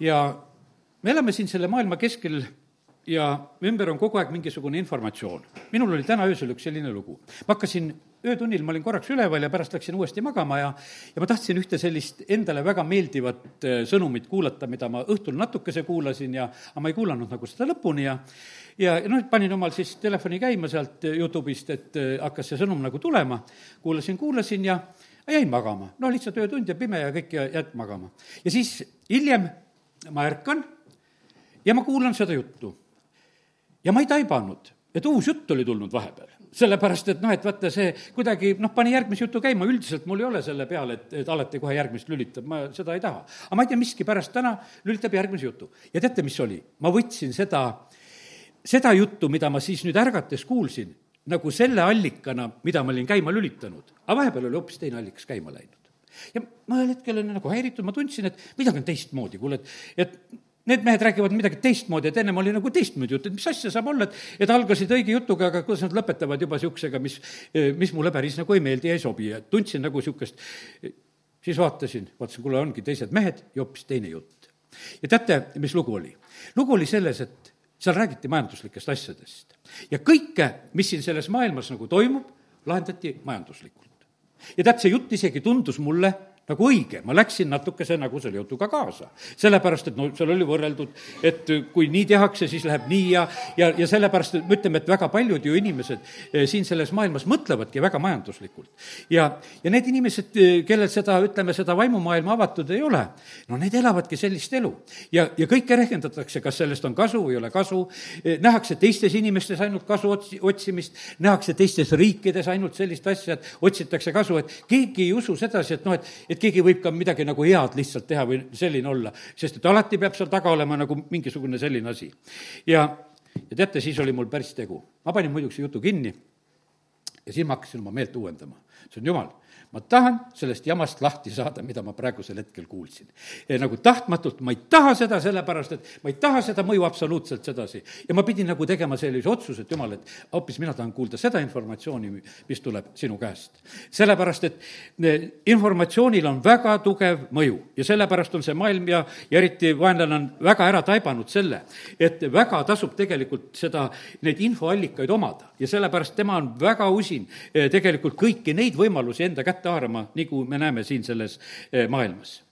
ja me elame siin selle maailma keskel ja ümber on kogu aeg mingisugune informatsioon. minul oli täna öösel üks selline lugu. ma hakkasin öötunnil, ma olin korraks üleval ja pärast läksin uuesti magama ja, ja ma tahtsin ühte sellist endale väga meeldivat äh, sõnumit kuulata, mida ma õhtul natukese kuulasin ja, aga ma ei kuulanud nagu seda lõpuni ja ja noh, panin omal siis telefoni käima sealt Youtube'ist, et äh, hakkas see sõnum nagu tulema, kuulasin, kuulasin ja jäin magama. no lihtsalt öötund ja pime ja kõik ja jääd magama. ja siis hiljem ma ärkan ja ma kuulan seda juttu ja ma ei taibanud, et uus jutt oli tulnud vahepeal. sellepärast, et noh, et vaata, see kuidagi noh, pani järgmise jutu käima, üldiselt mul ei ole selle peale, et, et alati kohe järgmist lülitab, ma seda ei taha. aga ma ei tea, miskipärast täna lülitab järgmise jutu. ja teate, mis oli? ma võtsin seda, seda juttu, mida ma siis nüüd ärgates kuulsin, nagu selle allikana, mida ma olin käima lülitanud. aga vahepeal oli hoopis teine allikas käima läinud. Ja ma ühel hetkel olin nagu häiritud, ma tundsin, et midagi on teistmoodi, kuule, et, et Need mehed räägivad midagi teistmoodi, et ennem oli nagu teistmoodi jutt, et mis asja saab olla, et, et algasid õige jutuga, aga kuidas nad lõpetavad juba niisugusega, mis, mis mulle päris nagu ei meeldi ja ei sobi ja tundsin nagu niisugust, siis vaatasin, vaatasin, kuule, ongi teised mehed ja hoopis teine jutt. ja teate, mis lugu oli? lugu oli selles, et seal räägiti majanduslikest asjadest. ja kõike, mis siin selles maailmas nagu toimub, lahendati majanduslikult. Ja tead, see jutt isegi tundus mulle nagu õige, ma läksin natukese nagu selle jutuga kaasa. sellepärast, et no seal oli võrreldud, et kui nii tehakse, siis läheb nii ja, ja, ja sellepärast me ütleme, et väga paljud ju inimesed eh, siin selles maailmas mõtlevadki väga majanduslikult. ja, ja need inimesed, eh, kellel seda, ütleme, seda vaimumaailma avatud ei ole, no need elavadki sellist elu. ja, ja kõike rehkendatakse, kas sellest on kasu ei ole kasu, eh, nähakse teistes inimestes ainult kasu otsi-, otsimist, nähakse teistes riikides ainult sellist asja, et otsitakse kasu, et keegi ei usu sedasi, et noh, et, et et keegi võib ka midagi nagu head lihtsalt teha või selline olla, sest et alati peab seal taga olema nagu mingisugune selline asi. ja, ja teate, siis oli mul päris tegu. ma panin muidugi jutu kinni ja siis ma hakkasin oma meelt uuendama. on jumal ma tahan sellest jamast lahti saada, mida ma praegusel hetkel kuulsin. nagu tahtmatult, ma ei taha seda, sellepärast et ma ei taha seda mõju absoluutselt sedasi. ja ma pidin nagu tegema sellise otsuse, et jumal, et hoopis mina tahan kuulda seda informatsiooni, mis tuleb sinu käest. sellepärast, et eh, informatsioonil on väga tugev mõju ja sellepärast on see maailm ja, ja eriti vaenlane on väga ära taibanud selle, et väga tasub tegelikult seda, neid infoallikaid omada ja sellepärast tema on väga usin eh, tegelikult kõiki neid võimalusi enda kätte kätte haarama, nagu me näeme siin selles eh, maailmas.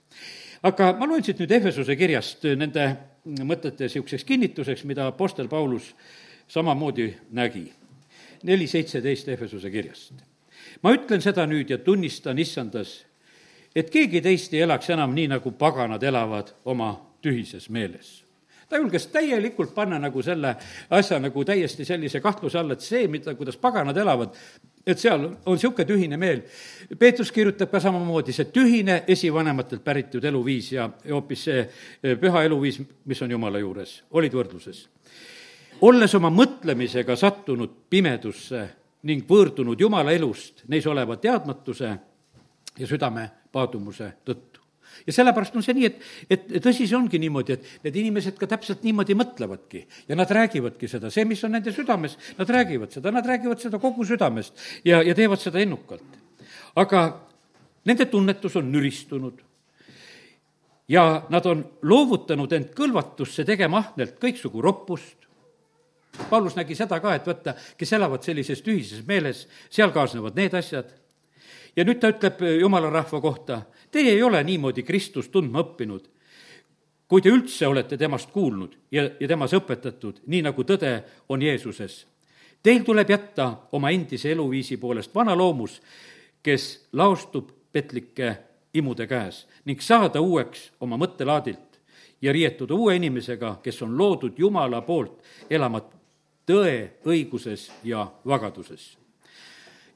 aga ma loen siit nüüd Ehvesuse kirjast eh, nende mõtete niisuguseks kinnituseks, mida Apostel Paulus samamoodi nägi. neli seitseteist Ehvesuse kirjast. ma ütlen seda nüüd ja tunnistan issandas, et keegi teist ei elaks enam nii, nagu paganad elavad oma tühises meeles ta julges täielikult panna nagu selle asja nagu täiesti sellise kahtluse alla, et see, mida, kuidas paganad elavad, et seal on niisugune tühine meel. Peetrus kirjutab ka samamoodi, see tühine esivanematelt päritud eluviis ja hoopis see eh, püha eluviis, mis on Jumala juures, olid võrdluses. olles oma mõtlemisega sattunud pimedusse ning võõrdunud Jumala elust neis oleva teadmatuse ja südame paadumuse tõttu ja sellepärast on see nii, et, et tõsi, see ongi niimoodi, et need inimesed ka täpselt niimoodi mõtlevadki ja nad räägivadki seda, see, mis on nende südames, nad räägivad seda, nad räägivad seda kogu südamest ja, ja teevad seda innukalt. aga nende tunnetus on nüristunud ja nad on loovutanud end kõlvatusse tegema ahnelt kõiksugu roppust, Paulus nägi seda ka, et vaata, kes elavad sellises tühises meeles, seal kaasnevad need asjad. ja nüüd ta ütleb jumala rahva kohta, Teie ei ole niimoodi Kristust tundma õppinud, kui te üldse olete temast kuulnud ja, ja temas õpetatud, nii nagu tõde on Jeesuses. Teil tuleb jätta oma endise eluviisi poolest vana loomus, kes laostub petlike imude käes ning saada uueks oma mõttelaadilt ja riietuda uue inimesega, kes on loodud Jumala poolt elama tõe, õiguses ja vagaduses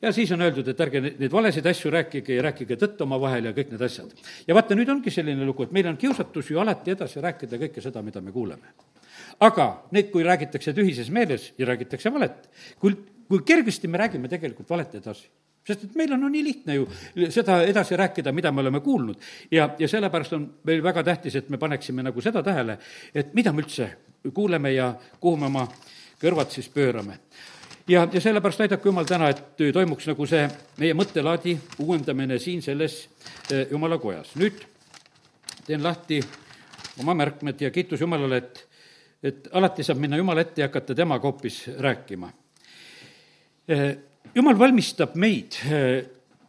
ja siis on öeldud, et ärge neid valesid asju rääkige ja rääkige tõtt omavahel ja kõik need asjad. ja vaata, nüüd ongi selline lugu, et meil on kiusatus ju alati edasi rääkida kõike seda, mida me kuuleme. aga need, kui räägitakse tühises meeles ja räägitakse valet, kui, kui kergesti me räägime tegelikult valet edasi sest et meil on no nii lihtne ju seda edasi rääkida, mida me oleme kuulnud. ja, ja sellepärast on meil väga tähtis, et me paneksime nagu seda tähele, et mida me üldse kuuleme ja kuhu me oma kõrvad siis pöörame ja, ja sellepärast aidaku Jumal täna, et toimuks nagu see meie mõttelaadi uuendamine siin selles eh, Jumala kojas. nüüd teen lahti oma märkmed ja kiitus Jumalale, et, et alati saab minna Jumala ette ja hakata temaga hoopis rääkima. Jumal valmistab meid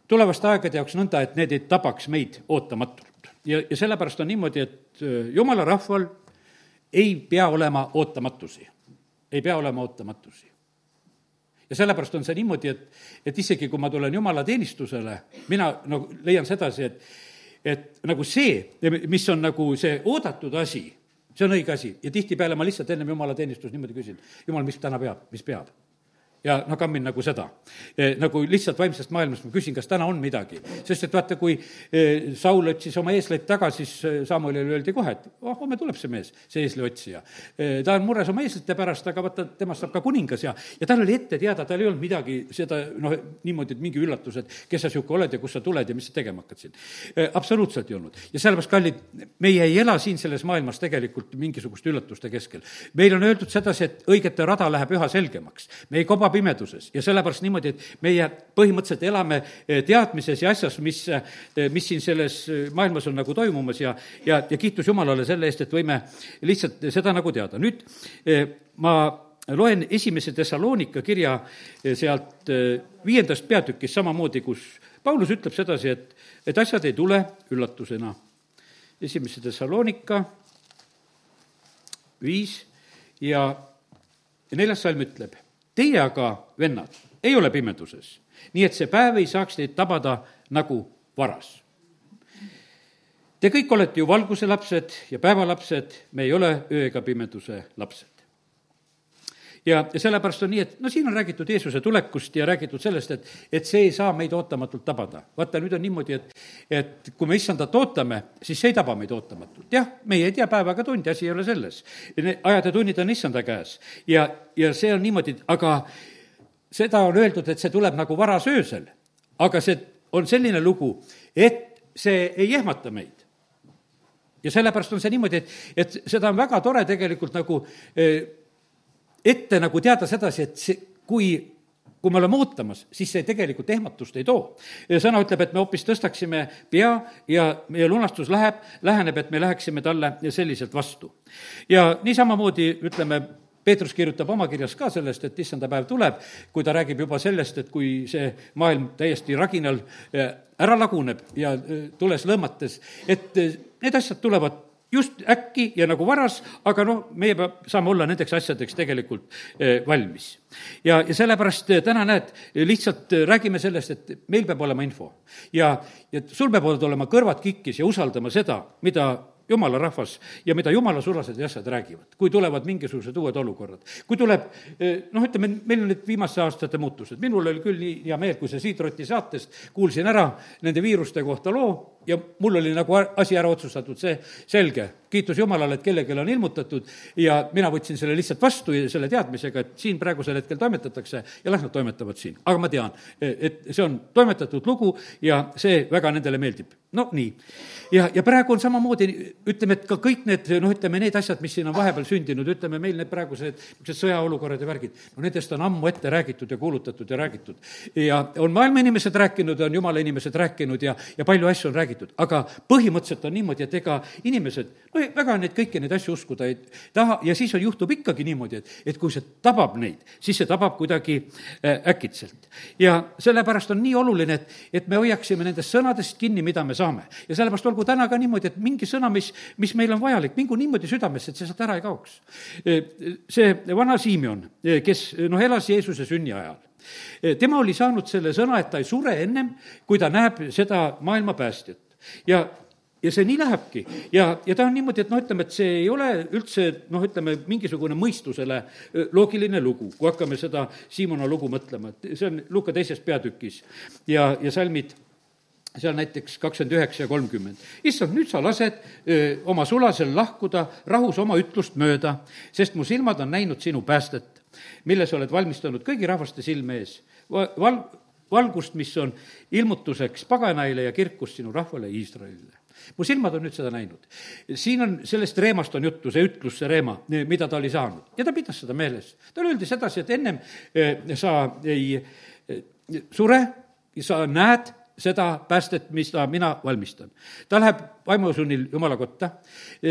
tulevaste aegade jaoks nõnda, et need ei tabaks meid ootamatult. ja, ja sellepärast on niimoodi, et Jumala rahval ei pea olema ootamatusi. ei pea olema ootamatusi ja sellepärast on see niimoodi, et, et isegi kui ma tulen jumala teenistusele, mina nagu leian sedasi, et, et nagu see, mis on nagu see oodatud asi, see on õige asi. Ja tihtipeale ma lihtsalt ennem jumala teenistust niimoodi küsin, jumal, mis täna peab, mis peab ja noh, kammin nagu seda. E, nagu lihtsalt vaimsest maailmast ma küsin, kas täna on midagi. sest et vaata, kui e, Saul otsis oma eesleid taga, siis e, Samuelile öeldi kohe, et oh, homme tuleb see mees, see eesliotsija. ta on mures oma eeslite pärast, aga vaata, temast saab ka kuningas ja, ja tal oli ette teada, tal ei olnud midagi seda noh, niimoodi, et mingi üllatus, et kes sa niisugune oled ja kust sa tuled ja mis sa tegema hakkad siin. absoluutselt ei olnud. ja sellepärast, kallid, meie ei ela siin selles maailmas tegelikult mingisuguste üllatuste keskel. meil on öeldud sedasi, et õigete rada läheb üha selgemaks. me ei koba pimeduses ja sellepärast niimoodi, et meie põhimõtteliselt elame eh, teadmises ja asjas, mis, eh, mis siin selles eh, maailmas on nagu toimumas ja, ja, ja kiitus Jumalale selle eest, et võime lihtsalt seda nagu teada. nüüd ma loen esimese Thessalonika kirja sealt viiendast peatükist samamoodi, kus Paulus ütleb sedasi, et, et asjad ei tule üllatusena. esimese Thessalonika viis ja, ja neljas salm ütleb Teie aga, vennad, ei ole pimeduses, nii et see päev ei saaks teid tabada nagu varas. Te kõik olete ju valguse lapsed ja päevalapsed, me ei ole öö ega pimeduse lapsed ja, ja sellepärast on nii, et no siin on räägitud Jeesuse tulekust ja räägitud sellest, et, et see ei saa meid ootamatult tabada. vaata, nüüd on niimoodi, et, et kui me issandat ootame, siis see ei taba meid ootamatult. jah, meie ei tea päeva ega tundi, asi ei ole selles. ajad ja tunnid on issanda käes ja, ja see on niimoodi, aga seda on öeldud, et see tuleb nagu varasöösel. aga see on selline lugu, et see ei ehmata meid ja sellepärast on see niimoodi, et, et seda on väga tore tegelikult nagu eh, ette nagu teada sedasi, et see, kui kui me oleme ootamas, siis see tegelikult ehmatust ei too. sõna ütleb, et me hoopis tõstaksime pea ja meie lunastus läheb, läheneb, et me läheksime talle selliselt vastu. ja niisamamoodi ütleme, Peetrus kirjutab oma kirjas ka sellest, et issanda päev tuleb, kui ta räägib juba sellest, et kui see maailm täiesti raginal eh, ära laguneb ja eh, tules lõõmates, et eh, need asjad tulevad just äkki ja nagu varas, aga noh, meie peab, saame olla nendeks asjadeks tegelikult eh, valmis. ja, ja sellepärast eh, täna näed, lihtsalt eh, räägime sellest, et meil peab olema info. ja, ja sul peavad olema kõrvad kikkis ja usaldama seda, mida jumala rahvas ja mida jumala sulased ja asjad räägivad, kui tulevad mingisugused uued olukorrad. kui tuleb noh, ütleme, meil on need viimaste aastate muutused, minul oli küll nii hea meel, kui sa Siidroti saatest kuulsin ära nende viiruste kohta loo ja mul oli nagu asi ära otsustatud, see selge, kiitus Jumalale, et kellelegi on ilmutatud ja mina võtsin selle lihtsalt vastu ja selle teadmisega, et siin praegusel hetkel toimetatakse ja las nad toimetavad siin. aga ma tean, et see on toimetatud lugu ja see väga nendele meeldib. no nii. ja, ja praegu on samamoodi, ütleme, et ka kõik need, noh, ütleme, need asjad, mis siin on vahepeal sündinud, ütleme, meil need praegused niisugused sõjaolukorrad ja värgid, no nendest on ammu ette räägitud ja kuulutatud ja räägitud. ja on maailma inimesed rääkinud, on jumala inimesed rääkinud ja, ja palju asju on räägitud räägitud, aga põhimõtteliselt on niimoodi, et ega inimesed, no väga neid, kõiki neid asju uskuda ei taha ja siis on, juhtub ikkagi niimoodi, et, et kui see tabab neid, siis see tabab kuidagi äh, äkitselt. ja sellepärast on nii oluline, et, et me hoiaksime nendest sõnadest kinni, mida me saame. ja sellepärast olgu täna ka niimoodi, et mingi sõna, mis, mis meil on vajalik, mingu niimoodi südamesse, et see sealt ära ei kaoks. Äh, see vana Simeon, äh, kes noh, elas Jeesuse sünni ajal tema oli saanud selle sõna, et ta ei sure ennem, kui ta näeb seda maailma päästjat ja ja see nii lähebki ja, ja ta on niimoodi, et noh, ütleme, et see ei ole üldse noh, ütleme, mingisugune mõistusele loogiline lugu, kui hakkame seda Siimona lugu mõtlema, et see on Luka teises peatükis ja, ja salmid seal näiteks kakskümmend üheksa ja kolmkümmend. issand, nüüd sa lased öö, oma sulasel lahkuda rahus oma ütlust mööda, sest mu silmad on näinud sinu päästet, mille sa oled valmistanud kõigi rahvaste silme ees. Val-, valgust, mis on ilmutuseks paganaile ja kirkust sinu rahvale Iisraelile. mu silmad on nüüd seda näinud. siin on, sellest reemast on juttu, see ütlus, see reema, mida ta oli saanud ja ta pidas seda meeles. talle öeldi sedasi, et ennem eh, sa ei eh, sure, sa näed seda päästet, mida mina valmistan. ta läheb vaimusunnil Jumala kotta,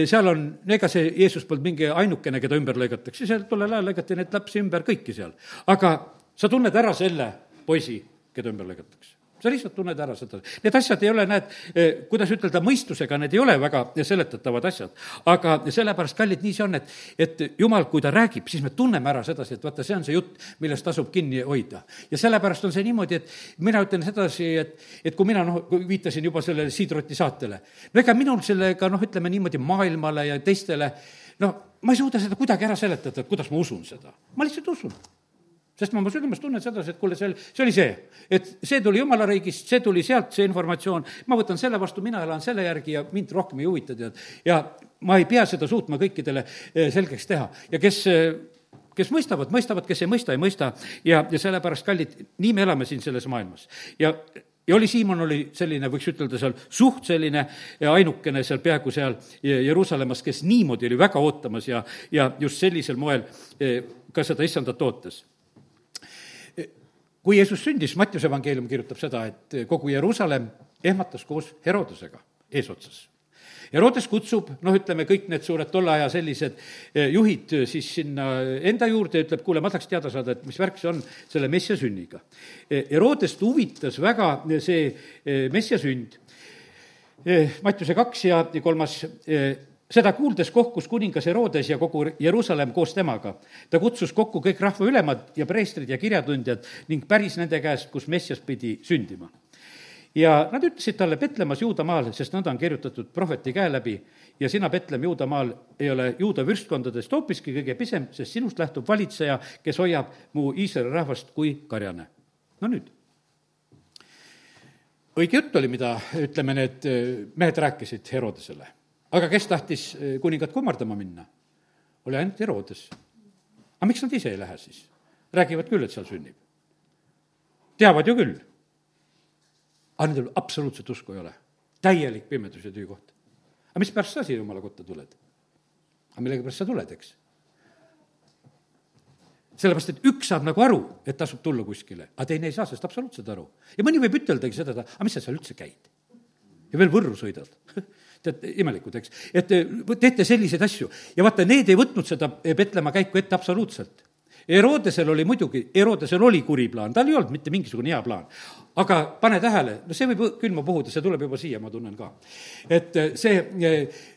seal on, ega see Jeesus polnud mingi ainukene, keda ümber lõigatakse, seal tollel ajal lõigati neid lapsi ümber kõiki seal. aga sa tunned ära selle poisi, keda ümber lõigatakse sa lihtsalt tunned ära seda. Need asjad ei ole, näed, eh, kuidas ütelda, mõistusega, need ei ole väga seletatavad asjad. aga sellepärast, kallid, nii see on, et, et jumal, kui ta räägib, siis me tunneme ära sedasi, et vaata, see on see jutt, millest tasub kinni hoida. ja sellepärast on see niimoodi, et mina ütlen sedasi, et, et kui mina noh, viitasin juba sellele Siidroti saatele, no ega minul sellega noh, ütleme niimoodi maailmale ja teistele, no ma ei suuda seda kuidagi ära seletada, et kuidas ma usun seda. ma lihtsalt usun sest ma oma südames tunnen sedasi, et kuule, see, see oli see. et see tuli jumala riigist, see tuli sealt, see informatsioon, ma võtan selle vastu, mina elan selle järgi ja mind rohkem ei huvita, tead. ja ma ei pea seda suutma kõikidele eh, selgeks teha ja kes eh, kes mõistavad, mõistavad, kes ei mõista, ei mõista ja, ja sellepärast, kallid, nii me elame siin selles maailmas. ja ja oli, Siimon oli selline, võiks ütelda seal, suht selline ainukene seal peaaegu seal Jeruusalemmas, kes niimoodi oli väga ootamas ja, ja just sellisel moel eh, ka seda issandat ootas kui Jeesus sündis, Mattiuse evangeelium kirjutab seda, et kogu Jeruusalemm ehmatas koos Herodesega eesotsas. Herodes kutsub, noh, ütleme, kõik need suured tolle aja sellised eh, juhid siis sinna enda juurde ja ütleb, kuule, ma tahaks teada saada, et mis värk see on selle messia sünniga. Eh, Herodest huvitas väga see eh, messia sünd. Mattiuse kaks ja kolmas seda kuuldes kohkus kuningas Herodes ja kogu Jeruusalemm koos temaga. ta kutsus kokku kõik rahva ülemad ja preestrid ja kirjatundjad ning päris nende käest, kus Messias pidi sündima. ja nad ütlesid talle Petlemmas Juudamaal, sest nõnda on kirjutatud prohveti käe läbi, ja sina, Petlem, Juudamaal, ei ole juuda vürstkondadest hoopiski kõige pisem, sest sinust lähtub valitseja, kes hoiab mu Iisraeli rahvast kui karjane. no nüüd õige jutt oli, mida, ütleme, need mehed rääkisid Herodesele aga kes tahtis eh, kuningat kummardama minna? oli ainult Herodes. aga miks nad ise ei lähe siis? räägivad küll, et seal sünnib. teavad ju küll. aga nendel absoluutselt usku ei ole. täielik pimedus ja tüükoht. aga mispärast sa siia jumala kotta tuled? aga millegipärast sa tuled, eks? sellepärast, et üks saab nagu aru, et tasub tulla kuskile, aga teine ei saa sellest absoluutselt aru. ja mõni võib üteldagi seda, aga mis sa seal üldse käid? ja veel Võrru sõidad tead, imelikud, eks. et teete selliseid asju ja vaata, need ei võtnud seda Petlemma käiku ette absoluutselt. Herodesel oli muidugi, Herodesel oli kuri plaan, tal ei olnud mitte mingisugune hea plaan. aga pane tähele, no see võib külma puhuda, see tuleb juba siia, ma tunnen ka. et see,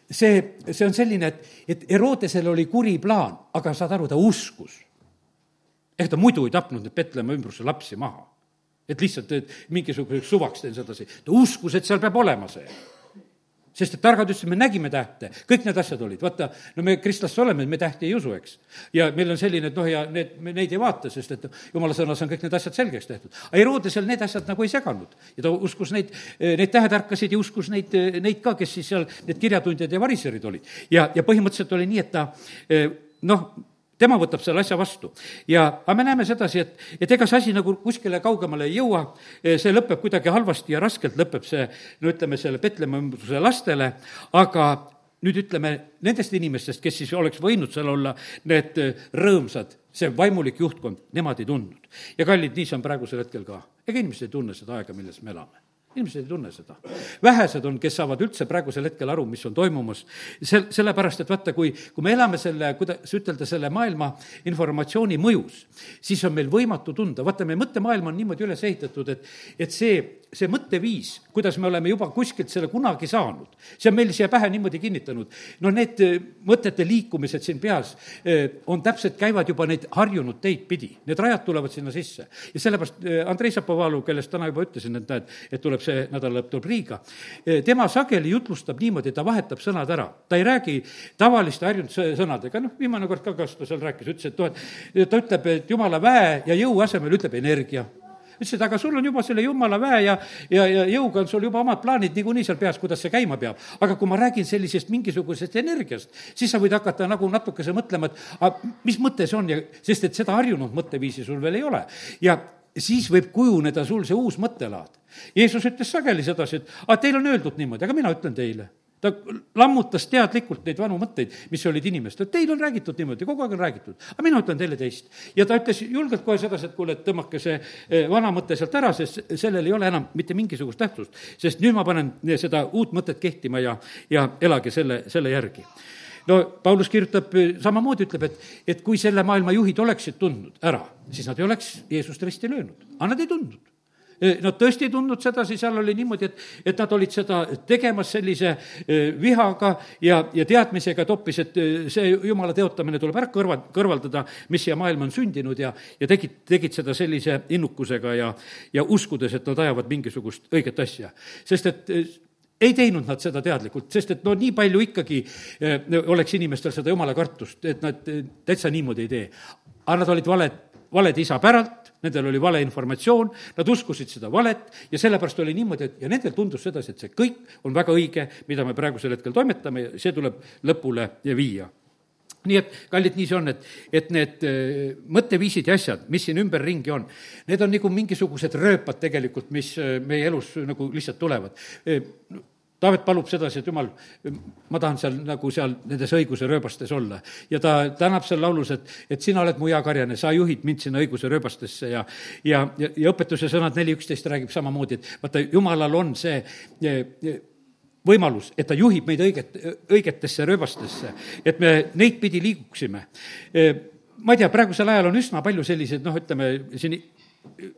see, see on selline, et, et Herodesel oli kuri plaan, aga saad aru, ta uskus. ega ta muidu ei tapnud neid Petlemma ümbruse lapsi maha. et lihtsalt et mingisuguseks suvaks teen sedasi, ta uskus, et seal peab olema see sest et targad ütlesid, me nägime tähte, kõik need asjad olid, vaata, no me kristlasse oleme, me tähti ei usu, eks. ja meil on selline, et noh, ja need, me neid ei vaata, sest et jumala sõnas on kõik need asjad selgeks tehtud. aga Herodesel need asjad nagu ei seganud ja ta uskus neid, neid tähetärkasid ja uskus neid, neid ka, kes siis seal, need kirjatundjad ja variserid olid. ja, ja põhimõtteliselt oli nii, et ta noh, tema võtab selle asja vastu. ja, aga me näeme sedasi, et, et ega see asi nagu kuskile kaugemale ei jõua, see lõpeb kuidagi halvasti ja raskelt lõpeb see, no ütleme, selle Petlemma ümbruse lastele, aga nüüd ütleme, nendest inimestest, kes siis oleks võinud seal olla need rõõmsad, see vaimulik juhtkond, nemad ei tundnud. ja kallid, nii see on praegusel hetkel ka. ega inimesed ei tunne seda aega, milles me elame inimesed ei tunne seda. vähesed on, kes saavad üldse praegusel hetkel aru, mis on toimumas. sel-, sellepärast, et vaata, kui, kui me elame selle, kuidas ütelda, selle maailma informatsiooni mõjus, siis on meil võimatu tunda, vaata, meie mõttemaailm on niimoodi üles ehitatud, et, et see, see mõtteviis, kuidas me oleme juba kuskilt selle kunagi saanud, see on meil siia pähe niimoodi kinnitanud. no need äh, mõtete liikumised siin peas äh, on täpselt, käivad juba neid harjunud teid pidi, need rajad tulevad sinna sisse. ja sellepärast äh, Andrei Zapovalov, kellest täna juba ütlesin, et näed, et tuleb see nädala lõpp tuleb Riiga, tema sageli jutlustab niimoodi, ta vahetab sõnad ära. ta ei räägi tavaliste harjunud sõnadega, noh, viimane kord ka, kas ta seal rääkis, ütles, et noh, et ta ütleb, et jumala väe ja jõu asemel ütleb energia ütles, et aga sul on juba selle jumala väe ja, ja, ja jõuga on sul juba omad plaanid niikuinii seal peas, kuidas see käima peab. aga kui ma räägin sellisest mingisugusest energiast, siis sa võid hakata nagu natukese mõtlema, et aga mis mõte see on ja, sest et seda harjunud mõtteviisi sul veel ei ole. ja siis võib kujuneda sul see uus mõttelaad. Jeesus ütles sageli sedasi, et aga teil on öeldud niimoodi, aga mina ütlen teile ta lammutas teadlikult neid vanu mõtteid, mis olid inimestel, teil on räägitud niimoodi, kogu aeg on räägitud, aga mina ütlen teile teist. ja ta ütles julgelt kohe sedasi, et kuule, et tõmmake see eh, vana mõte sealt ära, sest sellel ei ole enam mitte mingisugust tähtsust. sest nüüd ma panen seda uut mõtet kehtima ja, ja elage selle, selle järgi no Paulus kirjutab samamoodi, ütleb, et, et kui selle maailma juhid oleksid tundnud ära, siis nad ei oleks Jeesust risti löönud, aga nad ei tundnud Nad tõesti ei tundnud sedasi, seal oli niimoodi, et, et nad olid seda tegemas sellise vihaga ja, ja teadmisega, et hoopis, et see jumala teotamine tuleb ära kõrva, kõrvaldada, mis siia maailma on sündinud ja, ja tegid, tegid seda sellise innukusega ja, ja uskudes, et nad ajavad mingisugust õiget asja. sest et ei teinud nad seda teadlikult, sest et no nii palju ikkagi oleks inimestel seda jumala kartust, et nad täitsa niimoodi ei tee. aga nad olid valed, valed isa päralt, nendel oli vale informatsioon, nad uskusid seda valet ja sellepärast oli niimoodi, et ja nendel tundus sedasi, et see kõik on väga õige, mida me praegusel hetkel toimetame ja see tuleb lõpule viia nii et kallid, nii see on, et, et need äh, mõtteviisid ja asjad, mis siin ümberringi on, need on nagu mingisugused rööpad tegelikult, mis äh, meie elus nagu lihtsalt tulevad äh, Taavet palub sedasi, et jumal, ma tahan seal nagu seal nendes õiguse rööbastes olla. ja ta tänab seal laulus, et, et sina oled mu hea karjane, sa juhid mind sinna õiguse rööbastesse ja ja, ja, ja õpetuse sõnad neli üksteist räägib samamoodi, et vaata, jumalal on see võimalus, et ta juhib meid õiget, õigetesse rööbastesse, et me neid pidi liiguksime. ma ei tea, praegusel ajal on üsna palju selliseid, noh, ütleme siin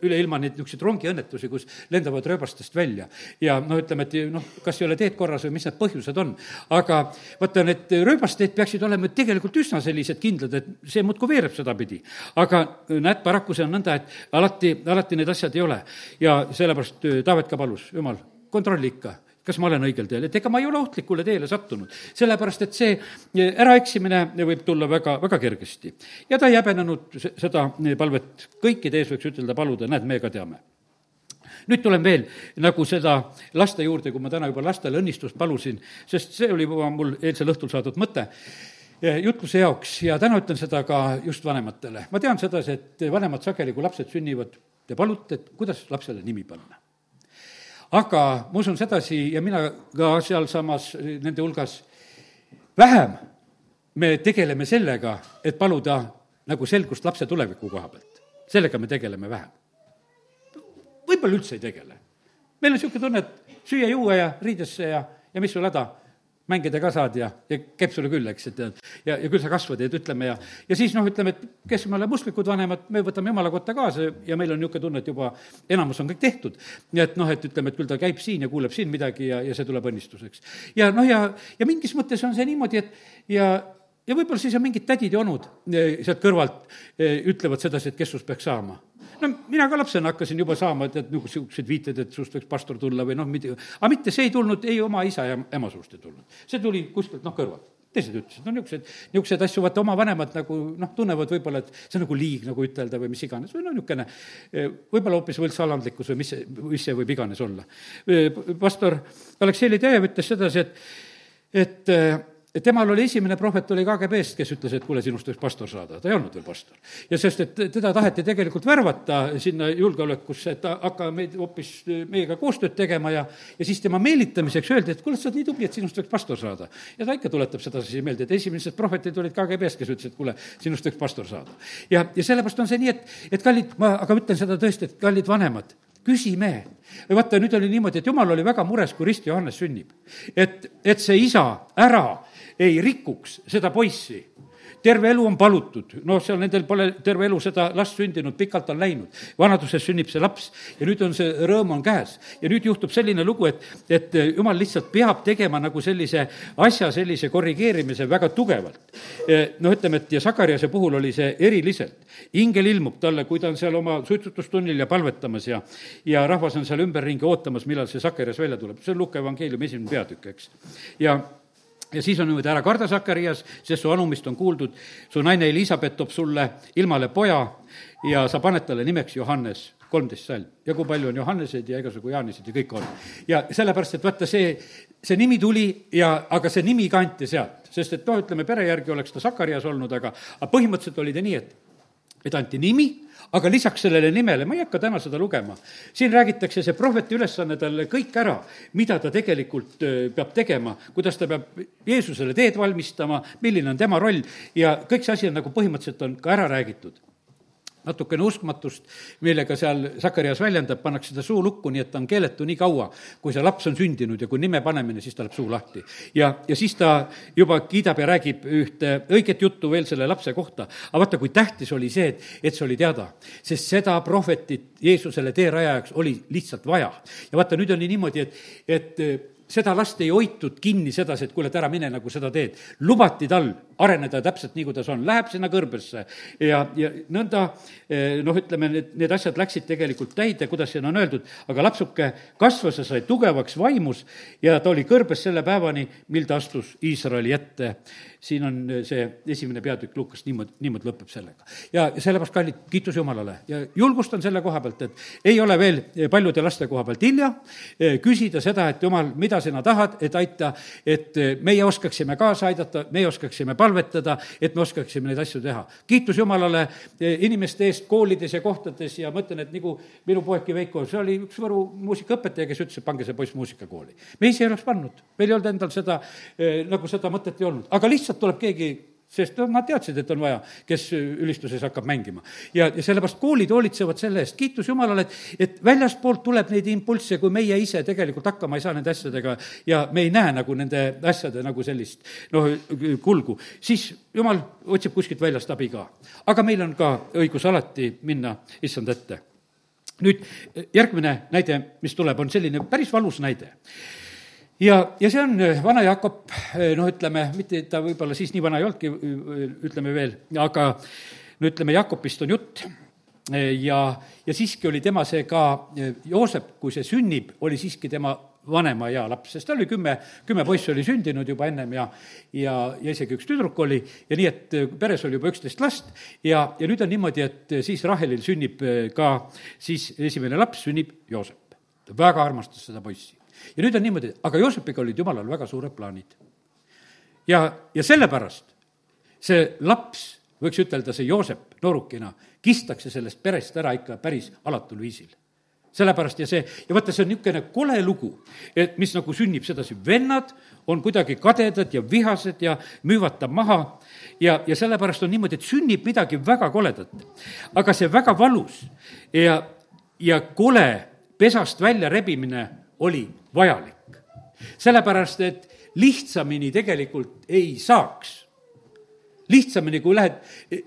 üle ilma neid niisuguseid rongiõnnetusi, kus lendavad rööbastest välja. ja noh, ütleme, et noh, kas ei ole teed korras või mis need põhjused on. aga vaata, need rööbasteed peaksid olema tegelikult üsna sellised kindlad, et see muudkui veereb sedapidi. aga näed, paraku see on nõnda, et alati, alati need asjad ei ole. ja sellepärast Taavet ka palus, jumal, kontrolli ikka kas ma olen õigel teel, et ega ma ei ole ohtlikule teele sattunud. sellepärast, et see eh, äraeksimine võib tulla väga, väga kergesti. ja ta ei häbenenud seda palvet kõikide ees, võiks ütelda, paluda, näed, me ka teame nüüd tulen veel nagu seda laste juurde, kui ma täna juba lastele õnnistust palusin, sest see oli juba mul eilsel õhtul saadud mõte eh, jutluse jaoks ja täna ütlen seda ka just vanematele. ma tean sedasi, et vanemad sageli, kui lapsed sünnivad, te palute, et kuidas lapsele nimi panna aga ma usun sedasi ja mina ka sealsamas nende hulgas, vähem me tegeleme sellega, et paluda nagu selgust lapse tuleviku koha pealt. sellega me tegeleme vähem. võib-olla üldse ei tegele. meil on niisugune tunne, et süüa-juua ja riidesse ja, ja mis sul häda mängida ka saad ja, ja käib sulle küll, eks, et ja, ja küll sa kasvad ja et ütleme ja, ja siis noh, ütleme, et kes me oleme usklikud vanemad, me võtame jumala kotta kaasa ja meil on niisugune tunne, et juba enamus on kõik tehtud. ja et noh, et ütleme, et küll ta käib siin ja kuuleb siin midagi ja, ja see tuleb õnnistuseks. ja noh, ja, ja mingis mõttes on see niimoodi, et ja ja võib-olla siis on mingid tädid ja onud eh, sealt kõrvalt eh, ütlevad sedasi, et kes sust peaks saama no mina ka lapsena hakkasin juba saama, et, et niisugused viited, et sust võiks pastor tulla või noh, mida, aga mitte see ei tulnud ei oma isa ja ema suust ei tulnud. see tuli kuskilt noh, kõrvalt teised ütlesid, no niisuguseid, niisuguseid asju, vaata oma vanemad nagu noh, tunnevad võib-olla, et see on nagu liig nagu ütelda või mis iganes või noh, niisugune võib-olla hoopis võltsalandlikkus või mis see, mis see võib iganes olla. pastor Aleksei Ledejev ütles sedasi, et, et temal oli esimene prohvet oli KGB-st, kes ütles, et kuule, sinust võiks pastor saada, ta ei olnud veel pastor. ja sest, et teda taheti tegelikult värvata sinna julgeolekusse, et hakka meid hoopis meiega koostööd tegema ja ja siis tema meelitamiseks öeldi, et kuule, sa oled nii tubli, et sinust võiks pastor saada. ja ta ikka tuletab sedasi meelde, et esimesed prohvetid olid KGB-st, kes ütlesid, et kuule, sinust võiks pastor saada. ja, ja sellepärast on see nii, et, et kallid, ma aga ütlen seda tõesti, et kallid vanemad, küsime. vaata, nüüd oli niimoodi, et jumal oli väga mures, kui Rist Johannes sünnib. et, et see isa ära ei rikuks seda poissi terve elu on palutud, noh, seal nendel pole terve elu seda last sündinud, pikalt on läinud. vanaduses sünnib see laps ja nüüd on see rõõm on käes. ja nüüd juhtub selline lugu, et, et jumal lihtsalt peab tegema nagu sellise asja, sellise korrigeerimise väga tugevalt. noh, ütleme, et ja Sakariase puhul oli see eriliselt. ingel ilmub talle, kui ta on seal oma suitsutustunnil ja palvetamas ja, ja rahvas on seal ümberringi ootamas, millal see Sakarias välja tuleb. see on Luka evangeeliumi esimene peatükk, eks. ja ja siis on niimoodi, ära karda, Sakarias, sest su anumist on kuuldud, su naine Elizabeth toob sulle ilmale poja ja sa paned talle nimeks Johannes, kolmteist salm. ja kui palju on Johannesed ja igasugu Jaanised ja kõik on. ja sellepärast, et vaata, see, see nimi tuli ja, aga see nimi kanti sealt, sest et noh, ütleme pere järgi oleks ta Sakarias olnud, aga, aga põhimõtteliselt oli ta nii, et et anti nimi, aga lisaks sellele nimele, ma ei hakka täna seda lugema, siin räägitakse see prohveti ülesanne talle kõik ära, mida ta tegelikult peab tegema, kuidas ta peab Jeesusele teed valmistama, milline on tema roll ja kõik see asi on nagu põhimõtteliselt on ka ära räägitud natukene uskmatust, millega seal Sakarias väljendab, pannakse ta suu lukku, nii et ta on keeletu nii kaua, kui see laps on sündinud ja kui nime panemine, siis ta läheb suu lahti. ja, ja siis ta juba kiidab ja räägib ühte õiget juttu veel selle lapse kohta. aga vaata, kui tähtis oli see, et, et see oli teada, sest seda prohvetit Jeesusele teerajajaks oli lihtsalt vaja. ja vaata, nüüd oli niimoodi, et, et seda last ei hoitud kinni sedasi, et kuule, et ära mine nagu seda teed. lubati tal areneda täpselt nii, kuidas on, läheb sinna kõrbesse. Ja, ja nõnda eh, noh, ütleme, need, need asjad läksid tegelikult täide, kuidas siin on öeldud, aga lapsuke kasvas ja sai tugevaks vaimus ja ta oli kõrbes selle päevani, mil ta astus Iisraeli ette. Siin on eh, see esimene peatükk Lukast niimoodi, niimoodi lõpeb sellega. ja sellepärast, kallid, kiitus Jumalale. Ja julgustan selle koha pealt, et ei ole veel paljude laste koha pealt hilja eh, küsida seda, et Jumal, mida sina tahad, et aita, et meie oskaksime kaasa aidata, meie oskaksime palvetada, et me oskaksime neid asju teha. kiitus Jumalale inimeste eest koolides ja kohtades ja mõtlen, et nagu minu poegki Veiko, see oli üks Võru muusikaõpetaja, kes ütles, et pange see poiss muusikakooli. me ise ei oleks pannud, meil ei olnud endal seda, nagu seda mõtet ei olnud, aga lihtsalt tuleb keegi sest nad teadsid, et on vaja, kes ülistuses hakkab mängima. ja, ja sellepärast koolid hoolitsevad selle eest, kiitus Jumalale, et, et väljaspoolt tuleb neid impulsse, kui meie ise tegelikult hakkama ei saa nende asjadega ja me ei näe nagu nende asjade nagu sellist noh, kulgu, siis Jumal otsib kuskilt väljast abi ka. aga meil on ka õigus alati minna issand ette. nüüd järgmine näide, mis tuleb, on selline päris valus näide ja, ja see on äh, vana Jaakop, äh, noh, ütleme, mitte ta võib-olla siis nii vana ei olnudki, äh, ütleme veel, aga no ütleme, Jaakopist on jutt. Ja, ja siiski oli tema see ka, Joosep, kui see sünnib, oli siiski tema vanema ea laps, sest tal oli kümme, kümme poissi oli sündinud juba ennem ja, ja, ja isegi üks tüdruk oli. Ja nii, et peres oli juba üksteist last ja, ja nüüd on niimoodi, et siis Rahelil sünnib ka siis esimene laps, sünnib Joosep. ta väga armastas seda poissi ja nüüd on niimoodi, aga Joosepiga olid jumalal väga suured plaanid. ja, ja sellepärast see laps, võiks ütelda, see Joosep noorukina, kistakse sellest perest ära ikka päris alatul viisil sellepärast ja see, ja vaata, see on niisugune kole lugu, et mis nagu sünnib sedasi, vennad on kuidagi kadedad ja vihased ja müüvad ta maha ja, ja sellepärast on niimoodi, et sünnib midagi väga koledat. aga see väga valus ja, ja kole pesast välja rebimine oli vajalik. sellepärast, et lihtsamini tegelikult ei saaks lihtsamini, kui lähed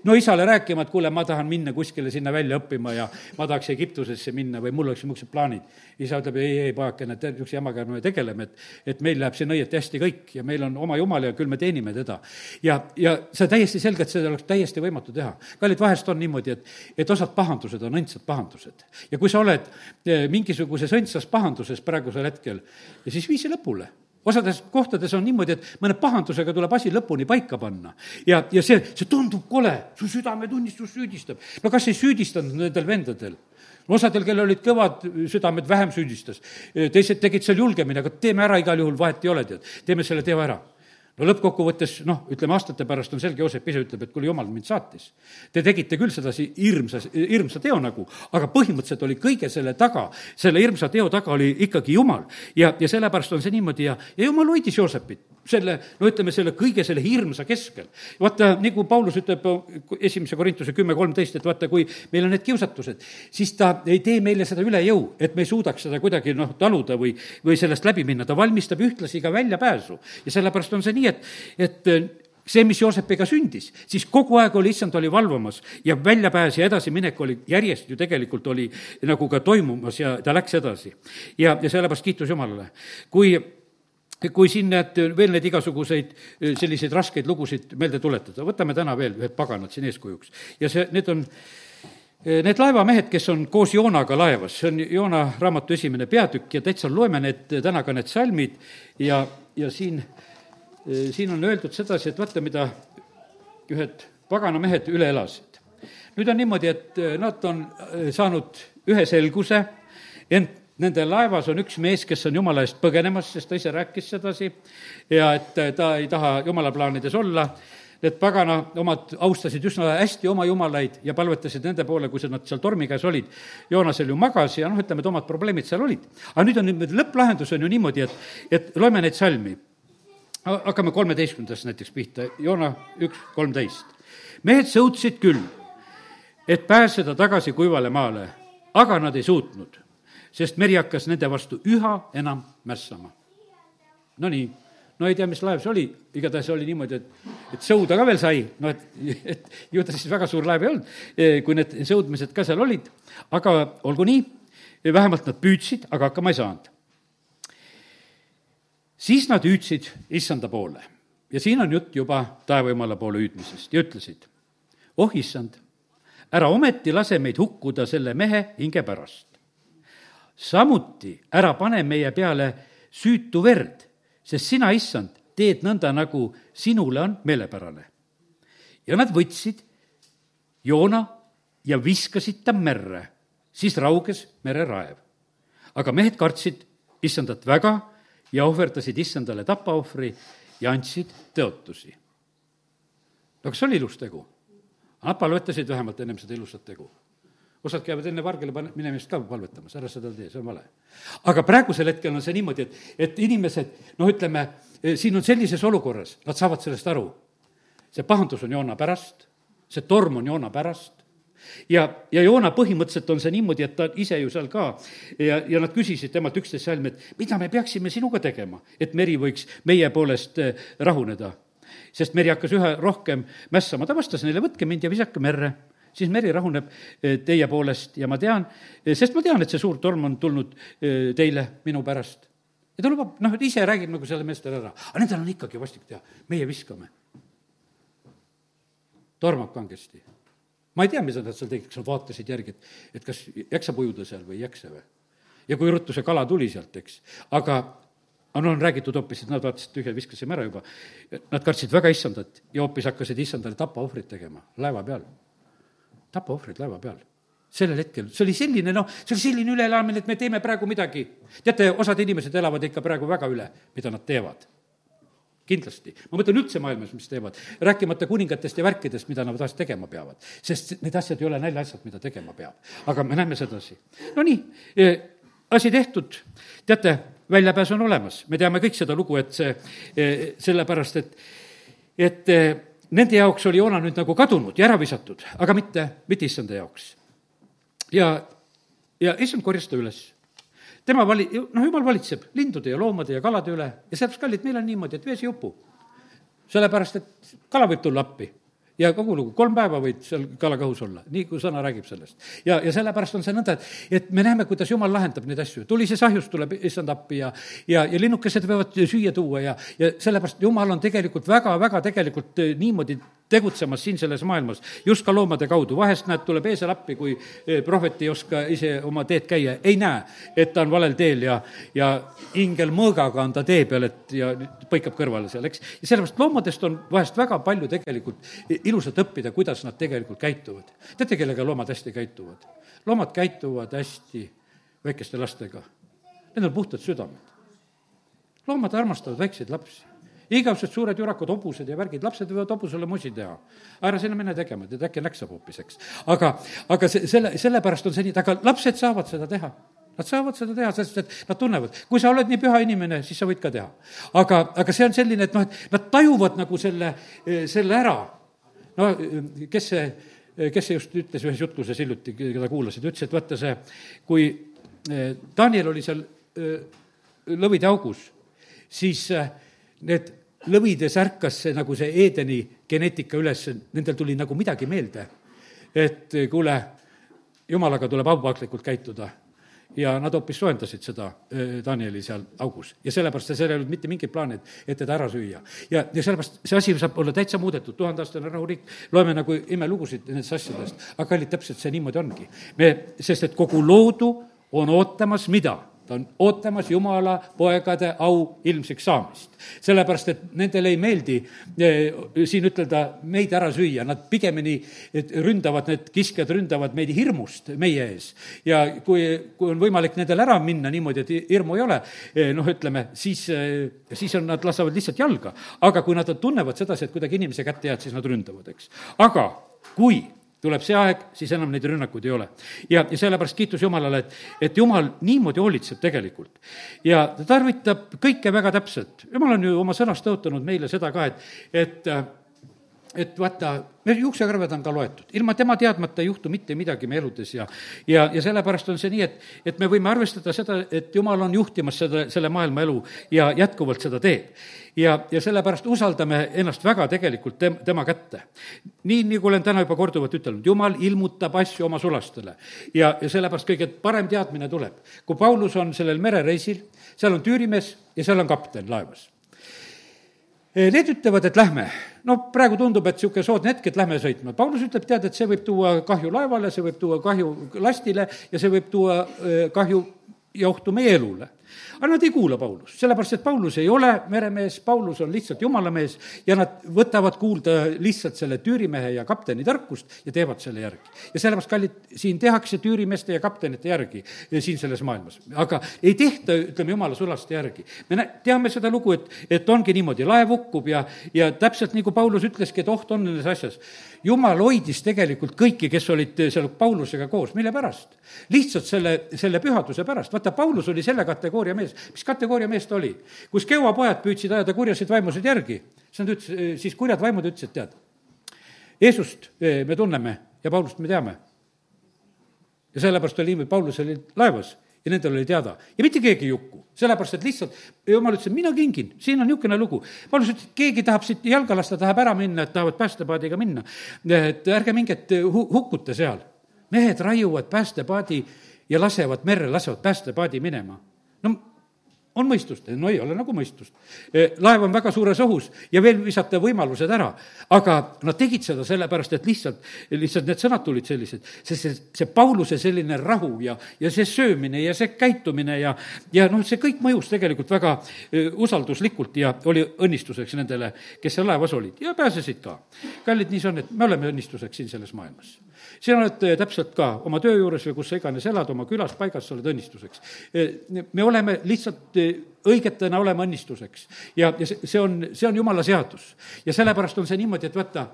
no isale rääkima, et kuule, ma tahan minna kuskile sinna välja õppima ja ma tahaks Egiptusesse minna või mul oleks niisugused plaanid. isa ütleb, ei, ei, pojakene, et niisuguse jamaga me tegeleme, et, et meil läheb siin õieti hästi kõik ja meil on oma jumal ja küll me teenime teda. ja, ja see täiesti selge, et seda oleks täiesti võimatu teha. kallid, vahest on niimoodi, et, et osad pahandused on õndsad pahandused. ja kui sa oled eh, mingisuguses õndsas pahanduses praegusel hetkel, ja siis vii see lõpule osades kohtades on niimoodi, et mõne pahandusega tuleb asi lõpuni paika panna. ja, ja see, see tundub kole, su südametunnistus süüdistab. no kas ei süüdistanud nendel vendadel? osadel, kellel olid kõvad südamed, vähem süüdistas. teised tegid seal julgemini, aga teeme ära igal juhul, vahet ei ole, tead. teeme selle teo ära no lõppkokkuvõttes noh, ütleme aastate pärast on selge, Joosep ise ütleb, et kuule, jumal mind saatis. Te tegite küll sedasi hirmsa, hirmsa teo nagu, aga põhimõtteliselt oli kõige selle taga, selle hirmsa teo taga oli ikkagi Jumal. ja, ja sellepärast on see niimoodi ja, ja Jumal hoidis Joosepit selle, no ütleme, selle kõige selle hirmsa keskel. vaata, nagu Paulus ütleb esimese Korintuse kümme kolmteist, et vaata, kui meil on need kiusatused, siis ta ei tee meile seda üle jõu, et me ei suudaks seda kuidagi noh, taluda või, või sellest läbi minna, ta valmistab ühtlasi ka väljapääsu. ja sellepärast on see nii, et, et see, mis Joosepiga sündis, siis kogu aeg oli, issand oli valvamas ja väljapääs ja edasiminek oli järjest ju tegelikult oli nagu ka toimumas ja ta läks edasi. ja, ja sellepärast kiitus Jumalale. kui kui siin näed veel neid igasuguseid eh, selliseid raskeid lugusid meelde tuletada, võtame täna veel ühed paganad siin eeskujuks. ja see, need on eh, Need laevamehed, kes on koos Joonaga laevas, see on Joona raamatu esimene peatükk ja täitsa loeme need täna ka need salmid ja, ja siin, eh, siin on öeldud sedasi, et vaata, mida ühed paganamehed üle elasid. nüüd on niimoodi, et nad on saanud ühe selguse, ent nende laevas on üks mees, kes on jumala eest põgenemas, sest ta ise rääkis sedasi, ja et ta ei taha jumala plaanides olla. need pagana omad austasid üsna hästi oma jumalaid ja palvetasid nende poole, kui nad seal tormi käes olid. Joonasel ju magas ja noh, ütleme, et omad probleemid seal olid. aga nüüd on niimoodi, lõpplahendus on ju niimoodi, et, et loeme neid salmi. hakkame kolmeteistkümnendast näiteks pihta, Joona üks kolmteist. mehed sõutsid küll, et pääseda tagasi kuivale maale, aga nad ei suutnud, sest meri hakkas nende vastu üha enam mässama. Nonii no ei tea, mis laev see oli, igatahes oli niimoodi, et, et sõuda ka veel sai, no et, et ju ta siis väga suur laev ei olnud, eh, kui need sõudmised ka seal olid, aga olgu nii, vähemalt nad püüdsid, aga hakkama ei saanud. siis nad hüüdsid issanda poole. Ja siin on jutt juba taevajumala poole hüüdmisest. Ja ütlesid, oh issand, ära ometi lase meid hukkuda selle mehe hinge pärast. Samuti ära pane meie peale süütu verd sest sina, issand, teed nõnda, nagu sinule on meelepärane. ja nad võtsid Joona ja viskasid ta merre, siis rauges mereraev. aga mehed kartsid issandat väga ja ohverdasid issandale tapaohvri ja andsid tõotusi. no kas oli ilus tegu? Nad palvetasid vähemalt ennem seda ilusat tegu osad käivad enne vargile pan-, minemist ka palvetamas, ära seda tee, see on vale. aga praegusel hetkel on see niimoodi, et, et inimesed, noh, ütleme, eh, siin on sellises olukorras, nad saavad sellest aru. see pahandus on Joona pärast, see torm on Joona pärast, ja, ja Joona põhimõtteliselt on see niimoodi, et ta ise ju seal ka ja, ja nad küsisid temalt üksteist salmi, et mida me peaksime sinuga tegema, et meri võiks meie poolest eh, rahuneda. sest meri hakkas üha rohkem mässama, ta vastas neile, võtke mind ja visake merre siis meri rahuneb eh, teie poolest ja ma tean, eh, sest ma tean, et see suur torm on tulnud eh, teile minu pärast. ja ta lubab, noh, ise räägib nagu selle meestele ära, aga nendel on ikkagi vastik teha, meie viskame. tormab kangesti. ma ei tea, mida nad seal tegid, kas nad vaatasid järgi, et, et kas jaksab ujuda seal või ei jaksa või. ja kui ruttu see kala tuli sealt, eks, aga aga no on räägitud hoopis, et nad vaatasid tühja, viskasime ära juba. Nad kartsid väga issandat ja hoopis hakkasid issandale tapaohvrit tegema laeva peal tapaohvrid laeva peal. sellel hetkel, see oli selline noh, see oli selline üleelamine, et me teeme praegu midagi. teate, osad inimesed elavad ikka praegu väga üle, mida nad teevad kindlasti, ma mõtlen üldse maailmas, mis teevad, rääkimata kuningatest ja värkidest, mida nad vahest tegema peavad. sest need asjad ei ole naljaasjad, mida tegema peab. aga me näeme sedasi. Nonii, eh, asi tehtud, teate, väljapääs on olemas, me teame kõik seda lugu, et see, eh, sellepärast et, et eh, nende jaoks oli Joona nüüd nagu kadunud ja ära visatud, aga mitte, mitte issanda jaoks. ja, ja issand korjas ta üles. tema vali-, noh, jumal valitseb lindude ja loomade ja kalade üle ja sellepärast, kallid, meil on niimoodi, et vees ei upu. sellepärast, et kala võib tulla appi ja kogu lugu, kolm päeva võid seal kalakõhus olla, nii kui sõna räägib sellest. ja, ja sellepärast on see nõnda, et, et me näeme, kuidas jumal lahendab neid asju, tulises ahjus tuleb issand appi ja, ja, ja linnukesed võivad süüa tuua ja, ja sellepärast jumal on tegelikult väga, väga tegelikult eh, niimoodi tegutsemas siin selles maailmas, just ka loomade kaudu, vahest näed, tuleb eesel appi, kui eh, prohvet ei oska ise oma teed käia, ei näe, et ta on valel teel ja, ja ingel mõõgaga on ta tee peal, et ja põikab kõrvale seal, eks. ja sellepärast loomadest on vahest väga palju tegelikult ilusat õppida, kuidas nad tegelikult käituvad. teate, kellega loomad hästi käituvad? loomad käituvad hästi väikeste lastega. Need on puhtad südamed. loomad armastavad väikseid lapsi igasugused suured jurakud, hobused ja värgid, lapsed võivad hobusele musi teha. ära sinna mine tegema, tead äkki näksab hoopis, eks. aga, aga see, selle, sellepärast on see nii, aga lapsed saavad seda teha. Nad saavad seda teha, sest et nad tunnevad, kui sa oled nii püha inimene, siis sa võid ka teha. aga, aga see on selline, et noh, et nad tajuvad nagu selle, selle ära. no kes see, kes see just ütles ühes jutluses hiljuti, keda kuulasid, ütles, et vaata see, kui eh, Daniel oli seal eh, lõvide augus, siis eh, need lõvides ärkas see nagu see Eedeni geneetika üles, nendel tuli nagu midagi meelde. et kuule, jumalaga tuleb aupaaklikult käituda. ja nad hoopis soojendasid seda äh, Danieli seal augus ja sellepärast seal ei olnud mitte mingit plaani, et, et teda ära süüa. ja, ja sellepärast see asi saab olla täitsa muudetud, tuhandeaastane rahuriik, loeme nagu imelugusid nendest asjadest, aga kallid, täpselt see niimoodi ongi. me, sest et kogu loodu on ootamas mida ta on ootamas Jumala poegade au ilmsiks saamist. sellepärast, et nendele ei meeldi eh, siin ütelda meid ära süüa, nad pigemini ründavad, need kiskjad ründavad meid hirmust meie ees. ja kui, kui on võimalik nendel ära minna niimoodi, et hirmu ei ole, eh, noh, ütleme, siis, eh, siis on, nad lasevad lihtsalt jalga. aga kui nad tunnevad sedasi, et kuidagi inimese kätte jääd, siis nad ründavad, eks. aga kui tuleb see aeg, siis enam neid rünnakuid ei ole. ja, ja sellepärast kiitus Jumalale, et, et Jumal niimoodi hoolitseb tegelikult. ja ta tarvitab kõike väga täpselt. Jumal on ju oma sõnas tõotanud meile seda ka, et, et et vaata, meil juuksekarved on ka loetud, ilma tema teadmata ei juhtu mitte midagi meie eludes ja ja, ja sellepärast on see nii, et, et me võime arvestada seda, et Jumal on juhtimas seda, selle maailma elu ja jätkuvalt seda teeb. ja, ja sellepärast usaldame ennast väga tegelikult tem-, tema kätte. nii, nagu olen täna juba korduvalt ütelnud, Jumal ilmutab asju oma sulastele. ja, ja sellepärast kõige parem teadmine tuleb. kui Paulus on sellel merereisil, seal on tüürimees ja seal on kapten laevas need ütlevad, et lähme. no praegu tundub, et niisugune soodne hetk, et lähme sõitma. Paulus ütleb, tead, et see võib tuua kahju laevale, see võib tuua kahju lastile ja see võib tuua eh, kahju ja ohtu meie elule aga nad ei kuula Paulust, sellepärast et Paulus ei ole meremees, Paulus on lihtsalt jumala mees ja nad võtavad kuulda lihtsalt selle tüürimehe ja kapteni tarkust ja teevad selle järgi. ja sellepärast, kallid, siin tehakse tüürimeeste ja kaptenite järgi siin selles maailmas, aga ei tehta, ütleme, jumala sulaste järgi. me nä-, teame seda lugu, et, et ongi niimoodi, laev hukkub ja, ja täpselt nagu Paulus ütleski, et oht on nendes asjas. jumal hoidis tegelikult kõiki, kes olid seal Paulusega koos, mille pärast? lihtsalt selle, selle pühaduse pärast, vaata, Paulus oli selle kategooria mees, mis kategooria mees ta oli? kus Keua pojad püüdsid ajada kurjasid vaimusid järgi, siis nad ütles, siis kurjad vaimud ütlesid, tead, Jeesust eh, me tunneme ja Paulust me teame. ja sellepärast oli niimoodi, Paulus oli laevas ja nendel oli teada ja mitte keegi ei hukku, sellepärast et lihtsalt jumal ütles, et mina kingin, siin on niisugune lugu. Paulus ütles, et keegi tahab siit jalga lasta, tahab ära minna, et tahavad päästepaadiga minna. et ärge minge, et hu-, hukkute seal. mehed raiuvad päästepaadi ja lasevad merre, lasevad päästepaadi minema. no on mõistust? no ei ole nagu mõistust. E, laev on väga suures ohus ja veel visata võimalused ära. aga nad tegid seda sellepärast, et lihtsalt, lihtsalt need sõnad tulid sellised, sest see, see Pauluse selline rahu ja, ja see söömine ja see käitumine ja, ja noh, see kõik mõjus tegelikult väga e, usalduslikult ja oli õnnistuseks nendele, kes seal laevas olid ja pääsesid ka. kallid, nii see on, et me oleme õnnistuseks siin selles maailmas sina oled täpselt ka oma töö juures või kus sa iganes elad, oma külas, paigas, sa oled õnnistuseks. Eh, me oleme lihtsalt õigetena oleme õnnistuseks ja, ja see, on, see on jumala seadus. ja sellepärast on see niimoodi, et vaata,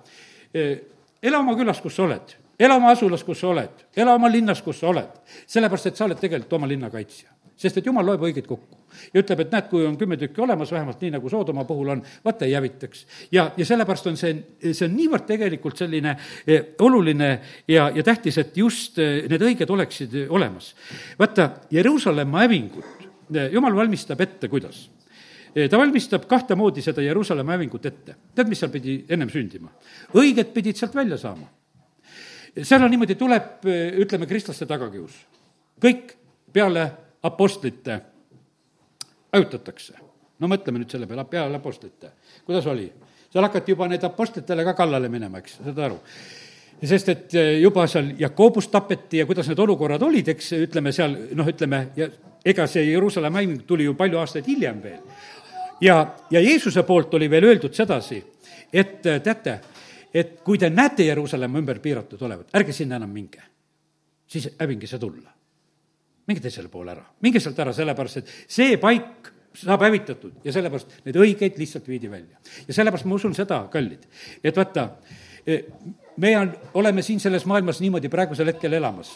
ela oma külas, kus sa oled, ela oma asulas, kus sa oled, ela oma linnas, kus sa oled, sellepärast et sa oled tegelikult oma linna kaitsja sest et jumal loeb õigeid kokku. ja ütleb, et näed, kui on kümme tükki olemas, vähemalt nii, nagu Soodoma puhul on, vaata ei hävitaks. ja, ja sellepärast on see, see on niivõrd tegelikult selline eh, oluline ja, ja tähtis, et just eh, need õiged oleksid eh, olemas. vaata, Jeruusalemma hävingut jumal valmistab ette, kuidas? ta valmistab kahte moodi seda Jeruusalemma hävingut ette. tead, mis seal pidi ennem sündima? õiged pidid sealt välja saama. seal on niimoodi, tuleb, ütleme, kristlaste tagakius. kõik peale apostlite ajutatakse. no mõtleme nüüd selle peale, peale apostlite, kuidas oli? seal hakati juba need apostlitele ka kallale minema, eks, saad aru? sest et juba seal Jakobust tapeti ja kuidas need olukorrad olid, eks, ütleme seal, noh, ütleme, ja ega see Jeruusalemma häving tuli ju palju aastaid hiljem veel. ja, ja Jeesuse poolt oli veel öeldud sedasi, et eh, teate, et kui te näete Jeruusalemma ümber piiratud olevat, ärge sinna enam minge. siis hävingi see tulla minge teisele poole ära, minge sealt ära, sellepärast et see paik saab hävitatud ja sellepärast need õigeid lihtsalt viidi välja. ja sellepärast ma usun seda, kallid, et vaata, e, me on, oleme siin selles maailmas niimoodi praegusel hetkel elamas.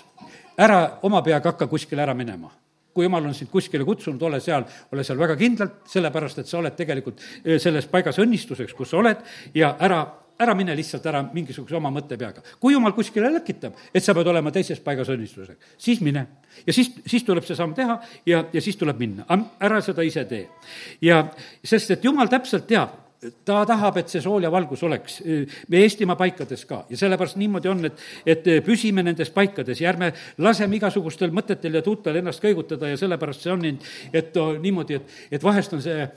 ära oma peaga hakka kuskile ära minema kui jumal on sind kuskile kutsunud, ole seal, ole seal väga kindlalt, sellepärast et sa oled tegelikult e, selles paigas õnnistuseks, kus sa oled, ja ära ära mine lihtsalt ära mingisuguse oma mõttepeaga. kui jumal kuskile läkitab, et sa pead olema teises paigas õnnistusega, siis mine. ja siis, siis tuleb see samm teha ja, ja siis tuleb minna, ära seda ise tee. ja sest, et jumal täpselt teab, ta tahab, et see sool ja valgus oleks me Eestimaa paikades ka. Ja sellepärast niimoodi on, et, et püsime nendes paikades. Ja ärme laseme igasugustel mõtetel ja tuutel ennast kõigutada ja sellepärast see on nii, et niimoodi, et, et vahest on see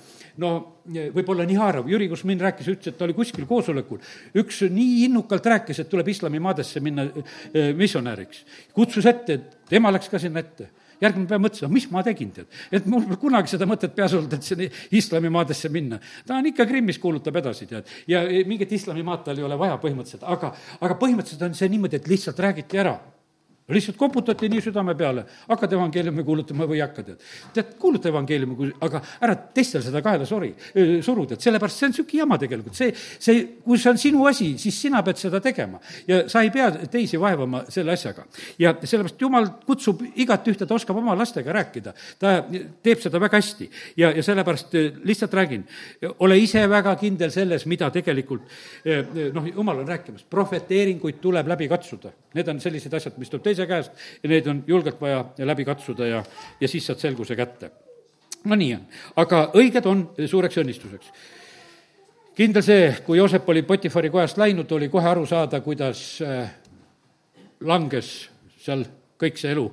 no võib-olla nii haarav, Jüri Kusmin rääkis, ütles, et ta oli kuskil koosolekul, üks nii innukalt rääkis, et tuleb islamimaadesse minna äh, missionäriks. kutsus ette, tema läks ka sinna ette järgmine päev mõtlesin, mis ma tegin, tead. et mul pole kunagi seda mõtet peas olnud, et sinna islamimaadesse minna. ta on ikka Krimmis, kuulutab edasi, tead. ja mingit islamimaad tal ei ole vaja põhimõtteliselt, aga, aga põhimõtteliselt on see niimoodi, et lihtsalt räägiti ära lihtsalt koputati nii südame peale, hakkad evangeeliumi kuulutama või ei hakka, tead. tead, kuuluta evangeeliumi, aga ära teistel seda kaela sori, suru, tead, sellepärast see on niisugune jama tegelikult, see, see, kui see on sinu asi, siis sina pead seda tegema. ja sa ei pea teisi vaevama selle asjaga. ja sellepärast Jumal kutsub igat ühte, ta oskab oma lastega rääkida, ta teeb seda väga hästi. ja, ja sellepärast lihtsalt räägin, ole ise väga kindel selles, mida tegelikult noh, Jumal on rääkimas, prohveteeringuid tuleb läbi katsuda. Need on sellised asjad, mis tuleb teise teise käest ja neid on julgelt vaja läbi katsuda ja, ja siis saad selguse kätte. no nii on, aga õiged on suureks õnnistuseks. Kindel see, kui Joosep oli Potifari kojast läinud, oli kohe aru saada, kuidas äh, langes seal kõik see elu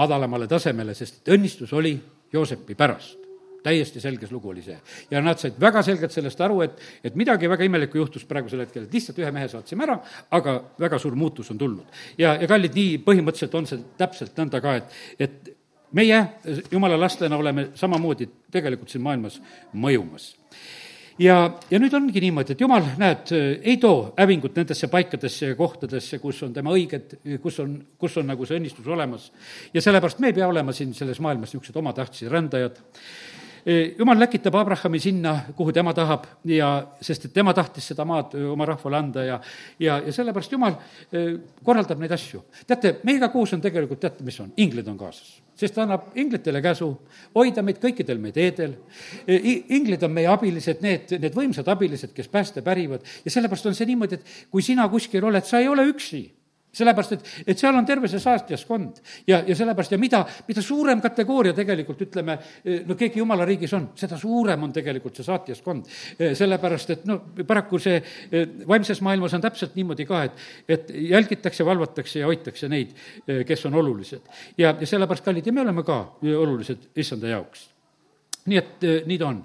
madalamale tasemele, sest õnnistus oli Joosepi pärast täiesti selges lugu oli see. ja nad said väga selgelt sellest aru, et, et midagi väga imelikku juhtus praegusel hetkel, et lihtsalt ühe mehe saatsime ära, aga väga suur muutus on tulnud. ja, ja kallid, nii põhimõtteliselt on see täpselt nõnda ka, et, et meie jumala lastena oleme samamoodi tegelikult siin maailmas mõjumas ja, ja nüüd ongi niimoodi, et jumal, näed, ei too hävingut nendesse paikadesse ja kohtadesse, kus on tema õiged, kus on, kus on nagu see õnnistus olemas. ja sellepärast me ei pea olema siin selles maailmas niisugused omatahtsi rändajad jumal läkitab Abrahami sinna, kuhu tema tahab ja sest et tema tahtis seda maad oma rahvale anda ja ja, ja sellepärast Jumal korraldab neid asju. teate, meiega koos on tegelikult, teate, mis on, inglid on kaasas. sest ta annab inglitele käsu hoida meid kõikidel meie teedel. inglid on meie abilised, need, need võimsad abilised, kes pääste pärivad ja sellepärast on see niimoodi, et kui sina kuskil oled, sa ei ole üksi sellepärast, et, et seal on terve see saatjaskond ja, ja sellepärast ja mida, mida suurem kategooria tegelikult ütleme, no keegi jumala riigis on, seda suurem on tegelikult see saatjaskond. sellepärast, et no paraku see vaimses maailmas on täpselt niimoodi ka, et, et jälgitakse, valvatakse ja hoitakse neid, kes on olulised. ja, ja sellepärast, kallid, ja me oleme ka olulised issanda jaoks. nii et nii ta on.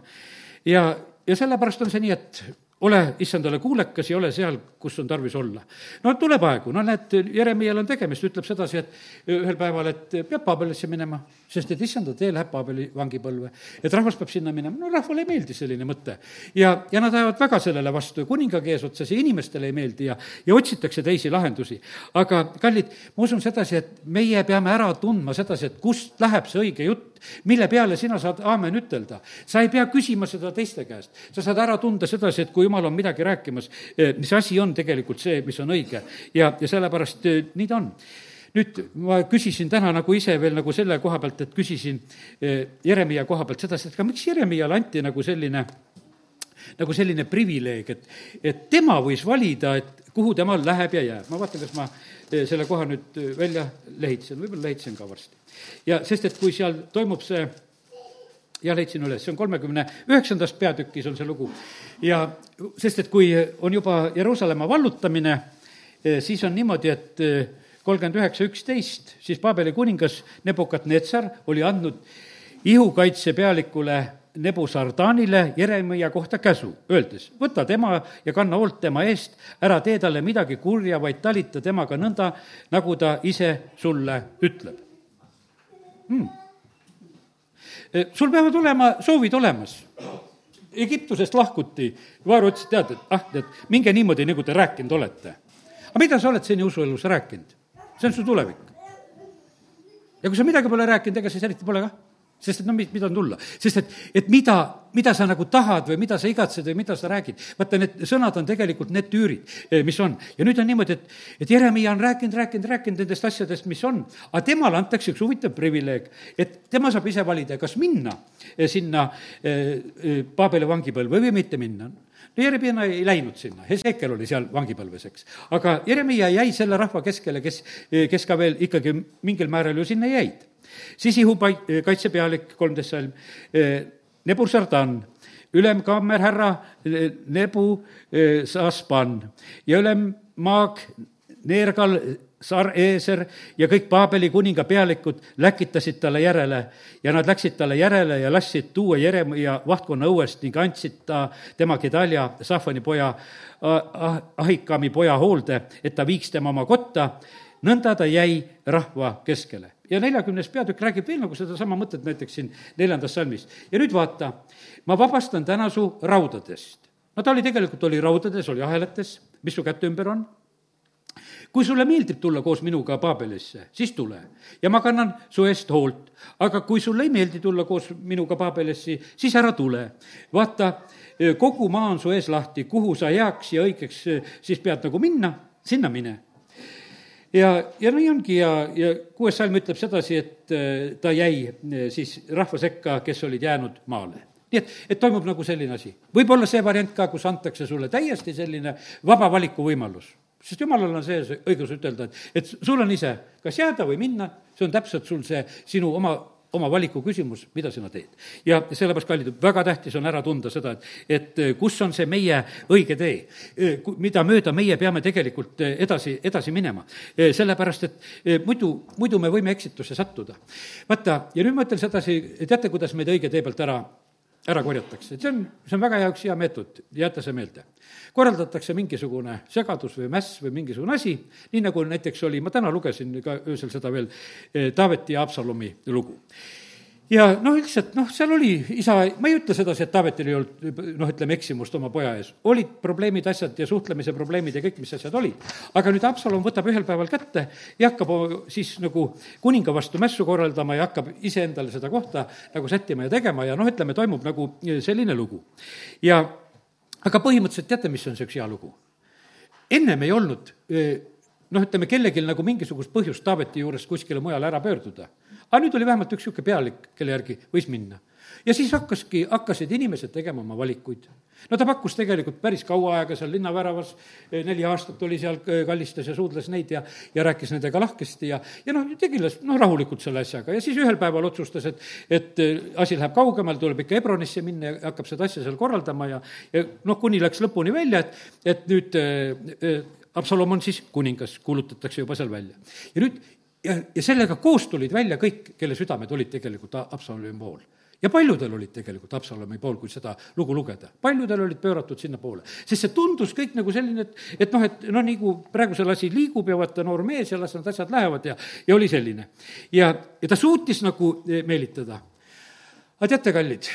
ja, ja sellepärast on see nii, et ole issandale kuulekas ja ole seal, kus on tarvis olla. no tuleb aegu, no näed, Jeremial on tegemist, ütleb sedasi, et ühel päeval, et peab Paabelisse minema, sest et issanda tee läheb Paabeli vangipõlve. et rahvas peab sinna minema, no rahvale ei meeldi selline mõte. ja, ja nad ajavad väga sellele vastu ja kuningagi eesotsas ja inimestele ei meeldi ja, ja otsitakse teisi lahendusi. aga kallid, ma usun sedasi, et meie peame ära tundma sedasi, et kust läheb see õige jutt, mille peale sina saad aamen ütelda. sa ei pea küsima seda teiste käest, sa saad ära tunda sedasi, et kui jumal on midagi rääkimas, eh, mis asi on tegelikult see, mis on õige. ja, ja sellepärast eh, nii ta on nüüd ma küsisin täna nagu ise veel nagu selle koha pealt, et küsisin eh, Jeremiah koha pealt sedasi, et aga miks Jeremiale anti nagu selline, nagu selline privileeg, et, et tema võis valida, et kuhu tema läheb ja jääb. ma vaatan, kas ma selle koha nüüd välja lehitsen, võib-olla lehitsen ka varsti. ja sest, et kui seal toimub see ja leidsin üles, see on kolmekümne üheksandas peatükis on see lugu. ja sest, et kui on juba Jeruusalemma vallutamine, eh, siis on niimoodi, et eh, kolmkümmend üheksa, üksteist, siis Paabeli kuningas Nebukat-Netsar oli andnud ihukaitsepealikule Nebusardanile Jeremia kohta käsu, öeldes, võta tema ja kanna hoolt tema eest, ära tee talle midagi kurja, vaid talita temaga nõnda, nagu ta ise sulle ütleb hmm Eh, sul peavad olema soovid olemas. Egiptusest lahkuti, Vaaro ütles, tead, et ah, tead, minge niimoodi, nagu te rääkinud olete. aga mida sa oled seni usuelus rääkinud? see on su tulevik. ja kui sa midagi pole rääkinud, ega siis eriti pole kah sest et no mis, mida on tulla, sest et, et mida, mida sa nagu tahad või mida sa igatsed või mida sa räägid, vaata, need sõnad on tegelikult need tüürid, eh, mis on. ja nüüd on niimoodi, et, et Jeremiah on rääkinud, rääkinud, rääkinud nendest asjadest, mis on, aga temale antakse üks huvitav privileeg, et tema saab ise valida, kas minna eh, sinna eh, Paabeli vangipõlve või mitte minna. No Jeremiah ei läinud sinna, Hesekel oli seal vangipõlves, eks. aga Jeremiah jäi selle rahva keskele, kes, kes ka veel ikkagi mingil määral ju sinna jäid siis Ihu kaitsepealik, kolmteist salm, Nebur Sardan, ülem kammerhärra Nebu Saspan ja ülem Maag Neergal Sar-Eeser ja kõik Paabeli kuninga pealikud läkitasid talle järele ja nad läksid talle järele ja lasksid tuua Jeremia vahtkonna õuest ning andsid ta tema Gedalja, Sahvani poja, Ahikami poja hoolde, et ta viiks tema oma kotta nõnda ta jäi rahva keskele. Ja neljakümnes peatükk räägib veel nagu sedasama mõtet näiteks siin neljandas salmis. ja nüüd vaata, ma vabastan täna su raudadest. no ta oli tegelikult, oli raudades, oli ahelates, mis su käte ümber on kui sulle meeldib tulla koos minuga Paabelisse, siis tule ja ma kannan su eest hoolt. aga kui sulle ei meeldi tulla koos minuga Paabelisse, siis ära tule. vaata, kogu maa on su ees lahti, kuhu sa heaks ja õigeks siis pead nagu minna, sinna mine ja, ja nii ongi ja, ja kuues salm ütleb sedasi, et äh, ta jäi äh, siis rahva sekka, kes olid jäänud maale nii et, et toimub nagu selline asi. võib olla see variant ka, kus antakse sulle täiesti selline vaba valikuvõimalus sest jumalal on sees õigus ütelda, et, et sul on ise kas jääda või minna, see on täpselt sul see sinu oma oma valiku küsimus, mida sina teed. ja sellepärast, kallid, väga tähtis on ära tunda seda, et, et eh, kus on see meie õige tee, eh, mida mööda meie peame tegelikult eh, edasi, edasi minema. sellepärast, et muidu, muidu me võime eksitusse sattuda. vaata, ja nüüd ma ütlen sedasi, teate, kuidas meid õige tee pealt ära ära korjatakse, see on, see on väga hea, üks hea meetod, jäta see meelde. korraldatakse mingisugune segadus või mäss või mingisugune asi, nii nagu näiteks oli, ma täna lugesin ka öösel seda veel, Taaveti ja Absalomi lugu ja noh, lihtsalt noh, seal oli isa, ma ei ütle sedasi, et Taavetil ei olnud noh, ütleme eksimust oma poja ees, olid probleemid, asjad ja suhtlemise probleemid ja kõik, mis asjad olid. aga nüüd Haapsalum võtab ühel päeval kätte ja hakkab siis nagu kuninga vastu mässu korraldama ja hakkab iseendale seda kohta nagu sättima ja tegema ja noh, ütleme, toimub nagu selline lugu. ja aga põhimõtteliselt teate, mis on see üks hea lugu? ennem ei olnud noh, ütleme kellelgi nagu mingisugust põhjust Taaveti juurest kuskile mujale ära pöörduda aga nüüd oli vähemalt üks niisugune pealik, kelle järgi võis minna. ja siis hakkaski, hakkasid inimesed tegema oma valikuid. no ta pakkus tegelikult päris kaua aega seal linnaväravas, neli aastat oli seal, eh, kallistas ja suudles neid ja, ja rääkis nendega lahkesti ja, ja noh, tegeles noh, rahulikult selle asjaga ja siis ühel päeval otsustas, et, et eh, asi läheb kaugemale, tuleb ikka Hebronisse minna ja hakkab seda asja seal korraldama ja, ja noh, kuni läks lõpuni välja, et, et nüüd äh, Absalom on siis kuningas, kuulutatakse juba seal välja. ja nüüd ja, ja sellega koos tulid välja kõik, kelle südamed olid tegelikult Absalomi pool ja paljudel olid tegelikult Absalomi pool, kui seda lugu lugeda. paljudel olid pööratud sinnapoole. sest see tundus kõik nagu selline, et, et noh, et noh, nii kui praegu see asi liigub ja vaata, noor mees ja las need asjad lähevad ja, ja oli selline. ja, ja ta suutis nagu meelitada. aga teate, kallid,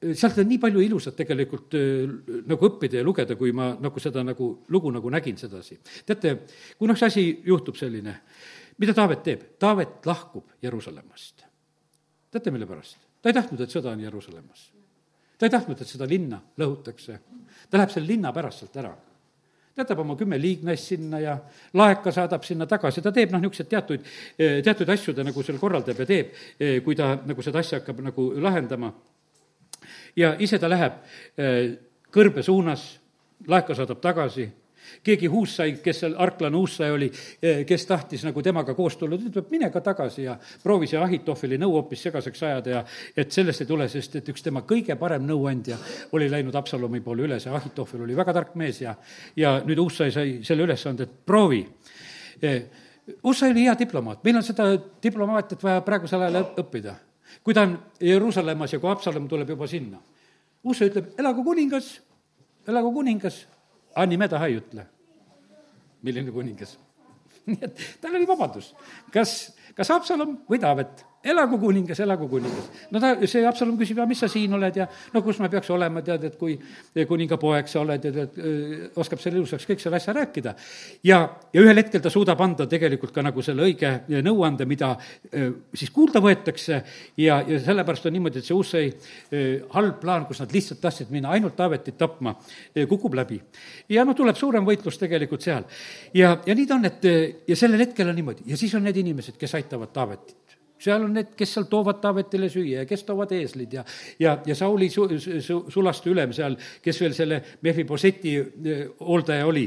sealt on nii palju ilusat tegelikult eh, nagu õppida ja lugeda, kui ma nagu seda nagu lugu nagu nägin sedasi. teate, kui noh, see asi juhtub selline mida Taavet teeb? Taavet lahkub Jeruusalemmast. teate, mille pärast? ta ei tahtnud, et sõda on Jeruusalemmas. ta ei tahtnud, et seda linna lõhutakse. ta läheb selle linna pärast sealt ära jätab oma kümme liignast sinna ja laeka saadab sinna tagasi, ta teeb noh, niisuguseid teatuid, teatuid asju ta nagu seal korraldab ja teeb, kui ta nagu seda asja hakkab nagu lahendama. Ja ise ta läheb kõrbe suunas, laeka saadab tagasi keegi Huussai, kes seal arklane Huussai oli, eh, kes tahtis nagu temaga koos tulla, ta ütleb, mine ka tagasi ja proovi see Ahitofeli nõu hoopis segaseks ajada ja et sellest ei tule, sest et üks tema kõige parem nõuandja oli läinud Absalomi poole üle, see Ahitofel oli väga tark mees ja, ja nüüd Huussai sai selle ülesande, et proovi. Huussai oli hea diplomaat, meil on seda diplomaatiat vaja praegusel ajal õppida. Kui ta on Jeruusalemmas ja kui Absalom tuleb juba sinna. Huussai ütleb, elagu kuningas, elagu kuningas aga nime taha ei ütle. milline kuningas nii et tal oli vabadus, kas, kas Haapsalum või Taavet elagu kuningas, elagu kuningas. no ta, see Absalom küsib, aga mis sa siin oled ja no kus ma peaks olema, tead, et kui kuninga poeg sa oled ja tead, oskab selle ilusaks kõik selle asja rääkida. ja, ja ühel hetkel ta suudab anda tegelikult ka nagu selle õige nõuande, mida siis kuulda võetakse ja, ja sellepärast on niimoodi, et see Ussei halb plaan, kus nad lihtsalt tahtsid minna ainult Taavetit tapma, kukub läbi. ja noh, tuleb suurem võitlus tegelikult seal. ja, ja nii ta on, et ja sellel hetkel on niimoodi ja siis on need inimesed, kes aitavad Taavetit seal on need, kes seal toovad Taavetile süüa ja kes toovad eeslid ja, ja, ja Sauli su-, su-, sulaste ülem seal, kes veel selle Mehhiposeti eh, hooldaja oli,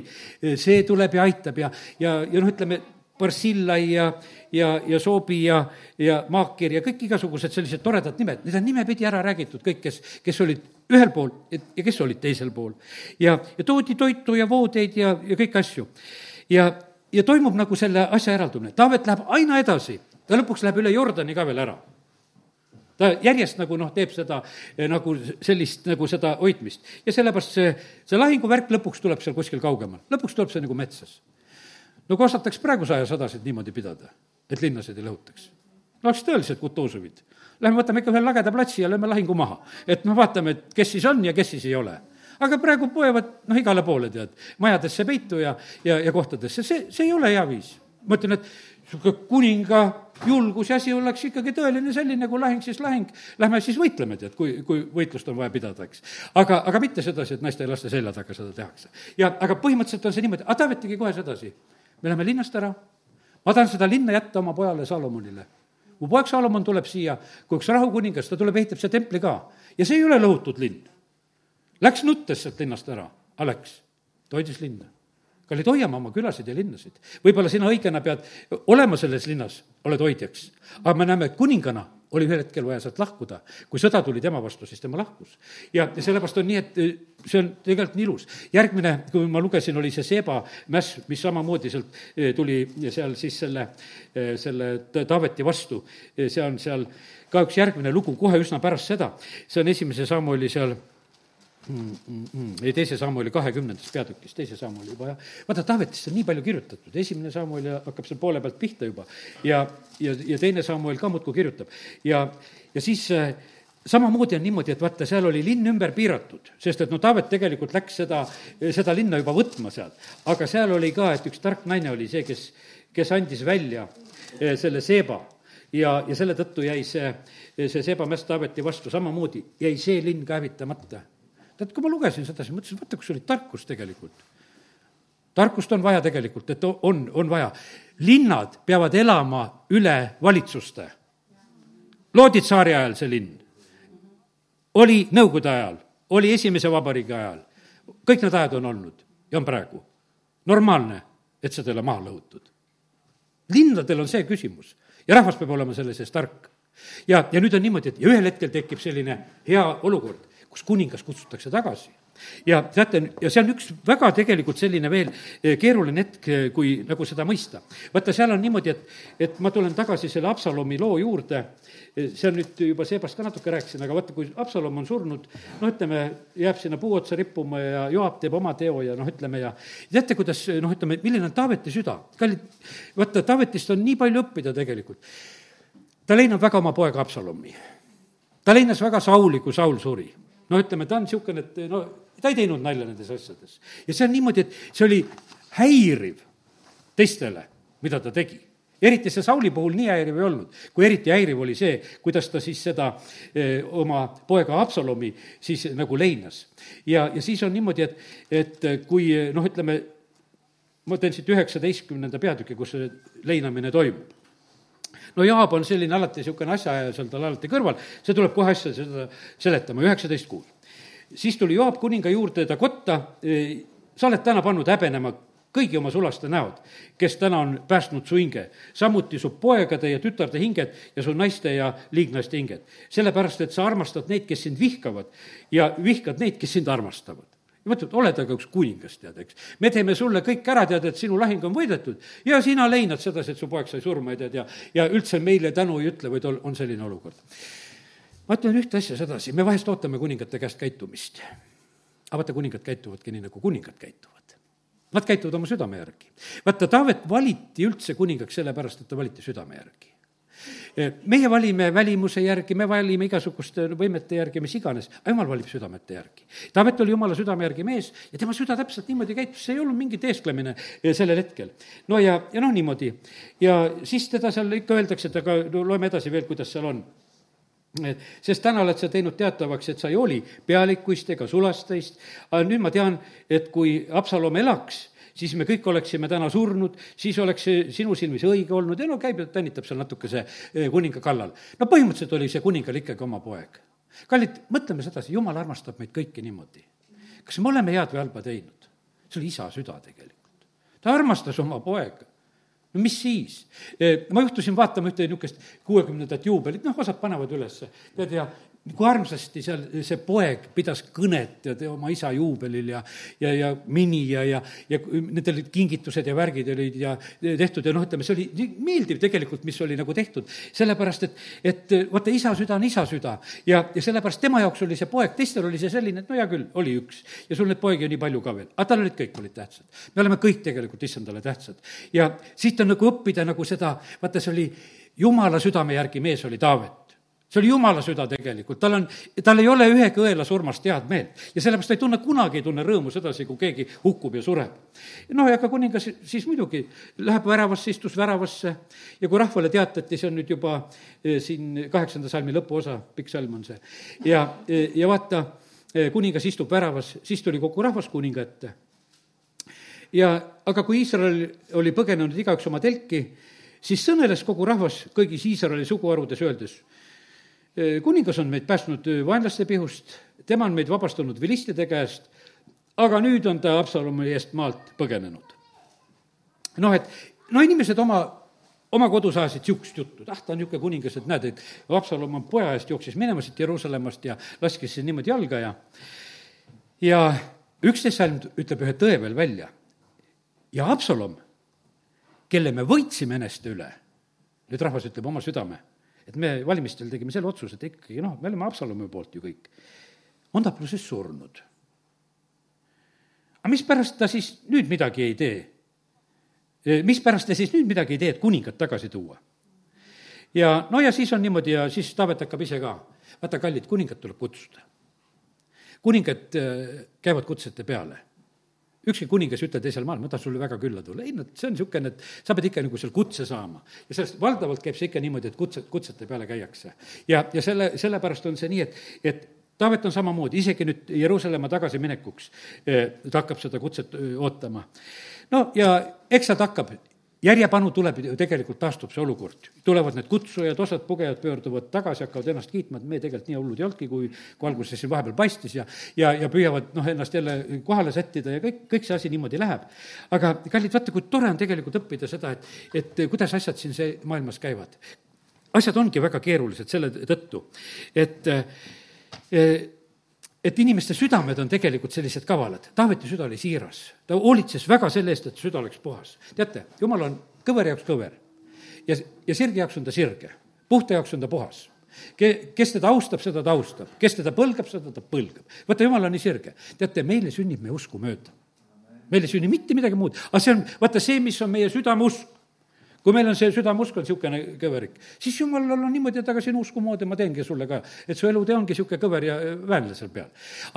see tuleb ja aitab ja, ja, ja noh, ütleme, Barsillai ja, ja, ja Soobi ja, ja Maakir ja kõik igasugused sellised toredad nimed, need on nimepidi ära räägitud, kõik, kes, kes olid ühel pool ja kes olid teisel pool. ja, ja toodi toitu ja voodeid ja, ja kõiki asju. ja, ja toimub nagu selle asja eraldumine, Taavet läheb aina edasi ta lõpuks läheb üle Jordani ka veel ära. ta järjest nagu noh, teeb seda eh, nagu sellist, nagu seda hoidmist. ja sellepärast see, see lahinguvärk lõpuks tuleb seal kuskil kaugemal, lõpuks tuleb see nagu metsas. no kui osataks praeguse aja sadasid niimoodi pidada, et linnasid ei lõhutaks, no oleks tõeliselt Kutuzovid. Lähme võtame ikka ühe lageda platsi ja lööme lahingu maha. et noh, vaatame, et kes siis on ja kes siis ei ole aga praegu poevad noh, igale poole, tead, majadesse peitu ja, ja, ja kohtadesse, see, see ei ole hea viis. ma ütlen, et niisugune kuninga julgus ja asi oleks ikkagi tõeline selline, kui lahing, siis lahing, lähme siis võitleme, tead, kui, kui võitlust on vaja pidada, eks. aga, aga mitte sedasi, et naiste ja laste selja taga seda tehakse. ja, aga põhimõtteliselt on see niimoodi, aga Taavet tegi kohe sedasi. me läheme linnast ära, ma tahan seda linna jätta oma pojale Salomonile mu poeg Salomon tuleb siia kui üks rahukuningas, ta tuleb, ehitab see templi ka. ja see ei ole lõhutud linn Läks nuttes sealt linnast ära, aga läks, ta hoidis linna. Kallid, hoiame oma külasid ja linnasid. võib-olla sina õigena pead olema selles linnas, oled hoidjaks. aga me näeme, et kuningana oli ühel hetkel vaja sealt lahkuda. kui sõda tuli tema vastu, siis tema lahkus. ja, sellepärast on nii, et eh, see on tegelikult nii ilus. järgmine, kui ma lugesin, oli see Seeba mäss, mis samamoodi sealt eh, tuli seal siis selle, eh, selle Taaveti vastu. see on seal ka üks järgmine lugu kohe üsna pärast seda. see on esimese sammu oli seal. Ei, teise sammu oli kahekümnendas peatükis, teise sammu oli juba jah. vaata, Taavetist on nii palju kirjutatud, esimene Samuel hakkab seal poole pealt pihta juba ja, ja, ja teine Samuel ka muudkui kirjutab. ja, ja siis äh, samamoodi on niimoodi, et vaata, seal oli linn ümber piiratud, sest et no Taavet tegelikult läks seda, seda linna juba võtma sealt. aga seal oli ka, et üks tark naine oli see, kes, kes andis välja äh, selle seeba ja, ja selle tõttu jäi see, see seebamäss Taaveti vastu, samamoodi jäi see linn ka hävitamata tead, kui ma lugesin seda, siis mõtlesin, vaata, kus oli tarkus tegelikult. tarkust on vaja tegelikult, et on, on vaja. linnad peavad elama üle valitsuste. loodi tsaari ajal see linn, oli Nõukogude ajal, oli Esimese Vabariigi ajal, kõik need ajad on olnud ja on praegu. normaalne, et seda ei ole maha lõhutud. linnadel on see küsimus ja rahvas peab olema selle sees tark. ja, ja nüüd on niimoodi, et ja ühel hetkel tekib selline hea olukord kus kuningas kutsutakse tagasi. ja teate, ja see on üks väga tegelikult selline veel eh, keeruline hetk, eh, kui nagu seda mõista. vaata, seal on niimoodi, et, et ma tulen tagasi selle Absalomi loo juurde, eh, see on nüüd juba Seebast ka natuke rääkisin, aga vaata, kui Absalom on surnud, noh, ütleme, jääb sinna puu otsa rippuma ja Joab teeb oma teo ja noh, ütleme ja teate, kuidas noh, ütleme, milline on Taaveti süda? kallid, vaata, Taavetist on nii palju õppida tegelikult. ta leinab väga oma poega Absalomi. ta leinas väga Sauli, kui Saul suri no ütleme, ta on niisugune, et no ta ei teinud nalja nendes asjades. ja see on niimoodi, et see oli häiriv teistele, mida ta tegi eriti see Sauli puhul nii häiriv ei olnud, kui eriti häiriv oli see, kuidas ta siis seda eh, oma poega Absalomi siis nagu leinas. ja, ja siis on niimoodi, et, et kui noh, ütleme, ma teen siit üheksateistkümnenda peatüki, kus see leinamine toimub no Jaab on selline alati niisugune asjaaja seal tal alati kõrval, see tuleb kohe asja seda seletama, üheksateist kuud. siis tuli Joab kuninga juurde ta kotta, sa oled täna pannud häbenema kõigi oma sulaste näod, kes täna on päästnud su hinge. samuti su poegade ja tütarde hinged ja su naiste ja liignaiste hinged. sellepärast, et sa armastad neid, kes sind vihkavad ja vihkad neid, kes sind armastavad ja mõtled, oled aga üks kuningas, tead, eks. me teeme sulle kõik ära, tead, et sinu lahing on võidetud ja sina leinad sedasi, et su poeg sai surma, tead, ja, ja üldse meile tänu ei ütle, vaid on selline olukord. ma ütlen ühte asja sedasi, me vahest ootame kuningate käest käitumist. aga vaata, kuningad käituvadki nii, nagu kuningad käituvad. Nad käituvad oma südame järgi. vaata, Taavet valiti üldse kuningaks sellepärast, et ta valiti südame järgi meie valime välimuse järgi, me valime igasuguste võimete järgi, mis iganes, aga jumal valib südamete järgi. Taavet oli jumala südame järgi mees ja tema süda täpselt niimoodi käitus, see ei olnud mingi teesklemine eh, sellel hetkel. no ja, ja noh, niimoodi. ja siis teda seal ikka öeldakse, et aga no loeme edasi veel, kuidas seal on sest täna oled sa teinud teatavaks, et sa ei hooli pealikuist ega sulasteist, aga nüüd ma tean, et kui Absalom elaks, siis me kõik oleksime täna surnud, siis oleks see sinu silmis õige olnud ja no käib ja tänitab seal natukese eh, kuninga kallal. no põhimõtteliselt oli see kuningal ikkagi oma poeg. kallid, mõtleme sedasi, jumal armastab meid kõiki niimoodi. kas me oleme head või halba teinud? see oli isa süda tegelikult. ta armastas oma poega no mis siis? Eh, ma juhtusin vaatama ühte niisugust kuuekümnendat juubelit, noh, osad panevad ülesse, tead, ja kui armsasti seal see poeg pidas kõnet ja oma isa juubelil ja, ja, ja mini ja, ja, ja need olid kingitused ja värgid olid ja tehtud ja noh, ütleme, see oli nii meeldiv tegelikult, mis oli nagu tehtud. sellepärast, et, et vaata, isa süda on isa süda ja, ja sellepärast tema jaoks oli see poeg, teistel oli see selline, et no hea küll, oli üks. ja sul neid poegi nii palju ka veel, aga tal olid kõik olid tähtsad. me oleme kõik tegelikult issandale tähtsad. ja siit on nagu õppida nagu seda, vaata, see oli jumala südame järgi mees oli Taavet see oli jumala süda tegelikult, tal on, tal ei ole ühe kõela surmast head meelt ja sellepärast ta ei tunne, kunagi ei tunne rõõmu sedasi, kui keegi hukkub ja sureb. noh, ja ka kuningas siis muidugi läheb väravasse, istus väravasse ja kui rahvale teatati, see on nüüd juba eh, siin kaheksanda salmi lõpuosa, pikk salm on see, ja, ja vaata, eh, kuningas istub väravas, siis tuli kogu rahvas kuninga ette. ja aga kui Iisrael oli põgenenud igaüks oma telki, siis sõneles kogu rahvas kõigis Iisraeli suguharudes, öeldes kuningas on meid päästnud vaenlaste pihust, tema on meid vabastanud vilistide käest, aga nüüd on ta Absalomi eest maalt põgenenud. noh, et no inimesed oma, oma kodus ajasid niisugust juttu, ah, ta on niisugune kuningas, et näed, et Absalom on poja eest, jooksis minema siit Jeruusalemmast ja laskis siin niimoodi jalga ja ja üksteist salm ütleb ühe tõe veel välja. ja Absalom, kelle me võitsime eneste üle, nüüd rahvas ütleb oma südame et me valimistel tegime selle otsuse, et ikkagi noh, me oleme Absalomi poolt ju kõik, on ta plussist surnud. aga mispärast ta siis nüüd midagi ei tee? mispärast ta siis nüüd midagi ei tee, et kuningat tagasi tuua? ja no ja siis on niimoodi ja siis Taavet hakkab ise ka, vaata, kallid, kuningat tuleb kutsuda. kuningad äh, käivad kutsete peale ükski kuningas ei ütle teisel maal, ma tahan sulle väga külla tulla, ei no see on niisugune, et sa pead ikka nagu seal kutse saama. ja sellest valdavalt käib see ikka niimoodi, et kutse, kutsete peale käiakse. ja, ja selle, sellepärast on see nii, et, et Taavet on samamoodi, isegi nüüd Jeruusalemma tagasiminekuks eh, ta hakkab seda kutset eh, ootama. no ja eks sealt hakkab, järjepanu tuleb ju tegelikult, taastub see olukord. tulevad need kutsujad, osad pugejad pöörduvad tagasi, hakkavad ennast kiitma, et me tegelikult nii hullud ei olnudki, kui, kui alguses siin vahepeal paistis ja ja, ja püüavad noh, ennast jälle kohale sättida ja kõik, kõik see asi niimoodi läheb. aga kallid, vaata, kui tore on tegelikult õppida seda, et, et kuidas asjad siin see maailmas käivad. asjad ongi väga keerulised selle tõttu, et eh, et inimeste südamed on tegelikult sellised kavalad. Taaveti süda oli siiras, ta hoolitses väga selle eest, et süda oleks puhas. teate, jumal on kõveri jaoks kõver ja, ja sirge jaoks on ta sirge, puhta jaoks on ta puhas ke-, kes teda austab, seda ta austab, kes teda põlgab, seda ta põlgab. vaata, jumal on nii sirge. teate, meile sünnib meie usku mööda. meil ei sünni mitte midagi muud, aga see on, vaata see, mis on meie südameusk, kui meil on see südameusk on niisugune kõverik, siis jumalal on niimoodi, et aga sinu usku moodi ma teengi sulle ka, et su elutee ongi niisugune kõver ja väänle seal peal.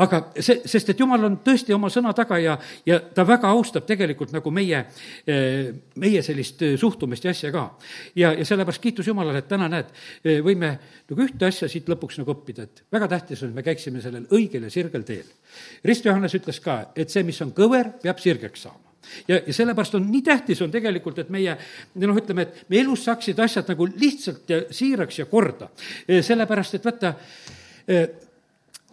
aga see, sest et jumal on tõesti oma sõna taga ja, ja ta väga austab tegelikult nagu meie, meie sellist suhtumist ja asja ka. ja, ja sellepärast kiitus Jumalale, et täna näed, võime nagu ühte asja siit lõpuks nagu õppida, et väga tähtis on, et me käiksime sellel õigel ja sirgel teel. Rist Johannes ütles ka, et see, mis on kõver, peab sirgeks saama ja, ja sellepärast on nii tähtis on tegelikult, et meie noh, ütleme, et meie elus saaksid asjad nagu lihtsalt ja siiraks ja korda. sellepärast, et vaata,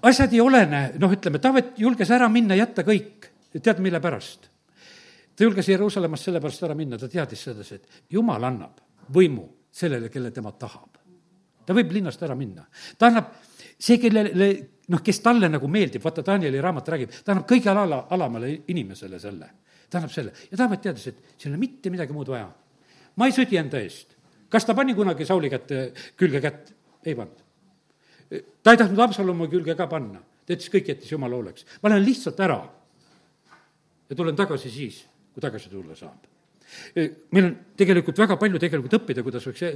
asjad ei olene, noh, ütleme, Taavet julges ära minna, jätta kõik. tead, mille pärast? ta julges Jeruusalemmast sellepärast ära minna, ta teadis sedasi, et jumal annab võimu sellele, kelle tema tahab. ta võib linnast ära minna, ta annab see, kellele noh, kes talle nagu meeldib, vaata Danieli raamat räägib, ta annab kõige ala, alamale inimesele selle ta annab selle ja Taavet teadis, et siin ei ole mitte midagi muud vaja. ma ei sõdi enda eest. kas ta pani kunagi Sauli kätte, külge kätt? ei pannud. ta ei tahtnud Absalomi külge ka panna, ta ütles, kõik jättis jumala hooleks. ma lähen lihtsalt ära ja tulen tagasi siis, kui tagasi tulla saab meil on tegelikult väga palju tegelikult õppida, kuidas võiks e-,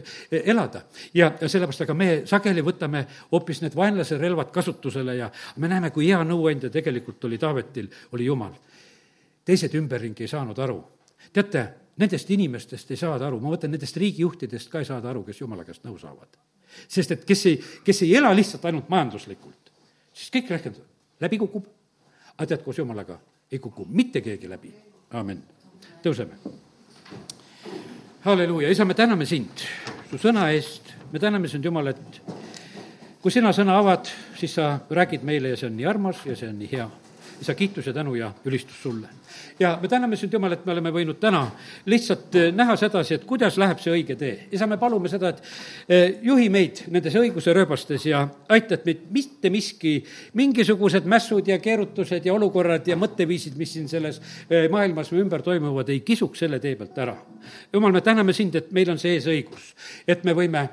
elada. ja, ja sellepärast, aga me sageli võtame hoopis need vaenlase relvad kasutusele ja me näeme, kui hea nõuandja tegelikult oli Taavetil, oli Jumal teised ümberringi ei saanud aru. teate, nendest inimestest ei saada aru, ma mõtlen, nendest riigijuhtidest ka ei saada aru, kes jumala käest nõu saavad. sest et kes ei, kes ei ela lihtsalt ainult majanduslikult, siis kõik rehkendab, läbi kukub, aga tead, koos jumalaga ei kuku mitte keegi läbi, aamen. tõuseme. halleluuja, isa, me täname sind su sõna eest, me täname sind, Jumal, et kui sina sõna avad, siis sa räägid meile ja see on nii armas ja see on nii hea isa, kiitus ja tänu ja ülistus sulle. ja me täname sind, Jumal, et me oleme võinud täna lihtsalt eh, näha sedasi, et kuidas läheb see õige tee. isa, me palume seda, et eh, juhi meid nendes õiguse rööbastes ja aita, et meid mitte miski, mingisugused mässud ja keerutused ja olukorrad ja mõtteviisid, mis siin selles eh, maailmas ümber toimuvad, ei kisuks selle tee pealt ära. jumal, me täname sind, et meil on see eesõigus, et me võime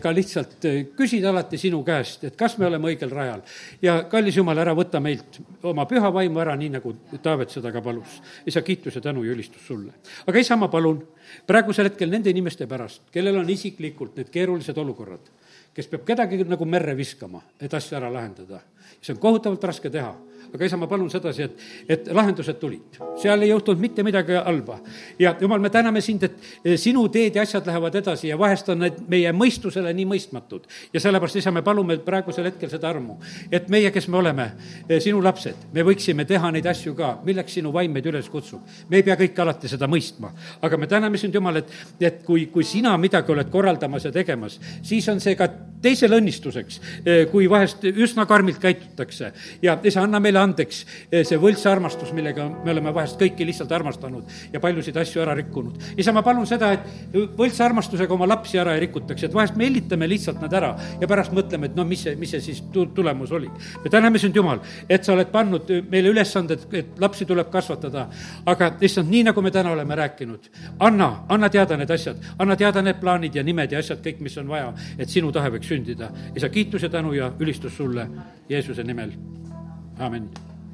ka lihtsalt küsida alati sinu käest, et kas me oleme õigel rajal. ja kallis Jumal, ära võta meilt oma püha vaimu ära, nii nagu Taavet seda ka palus. isa, kiitus ja tänu ja ülistus sulle. aga isa, ma palun praegusel hetkel nende inimeste pärast, kellel on isiklikult need keerulised olukorrad, kes peab kedagi nagu merre viskama, et asja ära lahendada. see on kohutavalt raske teha aga isa, ma palun sedasi, et, et lahendused tulid. seal ei juhtunud mitte midagi halba. ja jumal, me täname sind, et eh, sinu teed ja asjad lähevad edasi ja vahest on need meie mõistusele nii mõistmatud. ja sellepärast, isa, me palume praegusel hetkel seda armu, et meie, kes me oleme eh, sinu lapsed, me võiksime teha neid asju ka, milleks sinu vaim meid üles kutsub. me ei pea kõike alati seda mõistma, aga me täname sind, Jumal, et, et kui, kui sina midagi oled korraldamas ja tegemas, siis on see ka teisele õnnistuseks, eh, kui vahest üsna karmilt käitutakse. ja isa, anna meile andeks eh, see võltsarmastus, millega me oleme vahest kõiki lihtsalt armastanud ja paljusid asju ära rikkunud. isa, ma palun seda, et võltsarmastusega oma lapsi ära ei rikutaks, et vahest me hellitame lihtsalt nad ära ja pärast mõtleme, et no mis see, mis see siis tulemus oli. me täname sind, Jumal, et sa oled pannud meile ülesanded, et lapsi tuleb kasvatada, aga issand, nii nagu me täna oleme rääkinud, anna, anna teada need asjad, anna teada need plaanid ja nimed ja asjad, kõik, mis on vaja, et sinu tahe võiks sündida. isa, kiitus ja tänu ja ülistus sulle Jeesuse nimel Amen.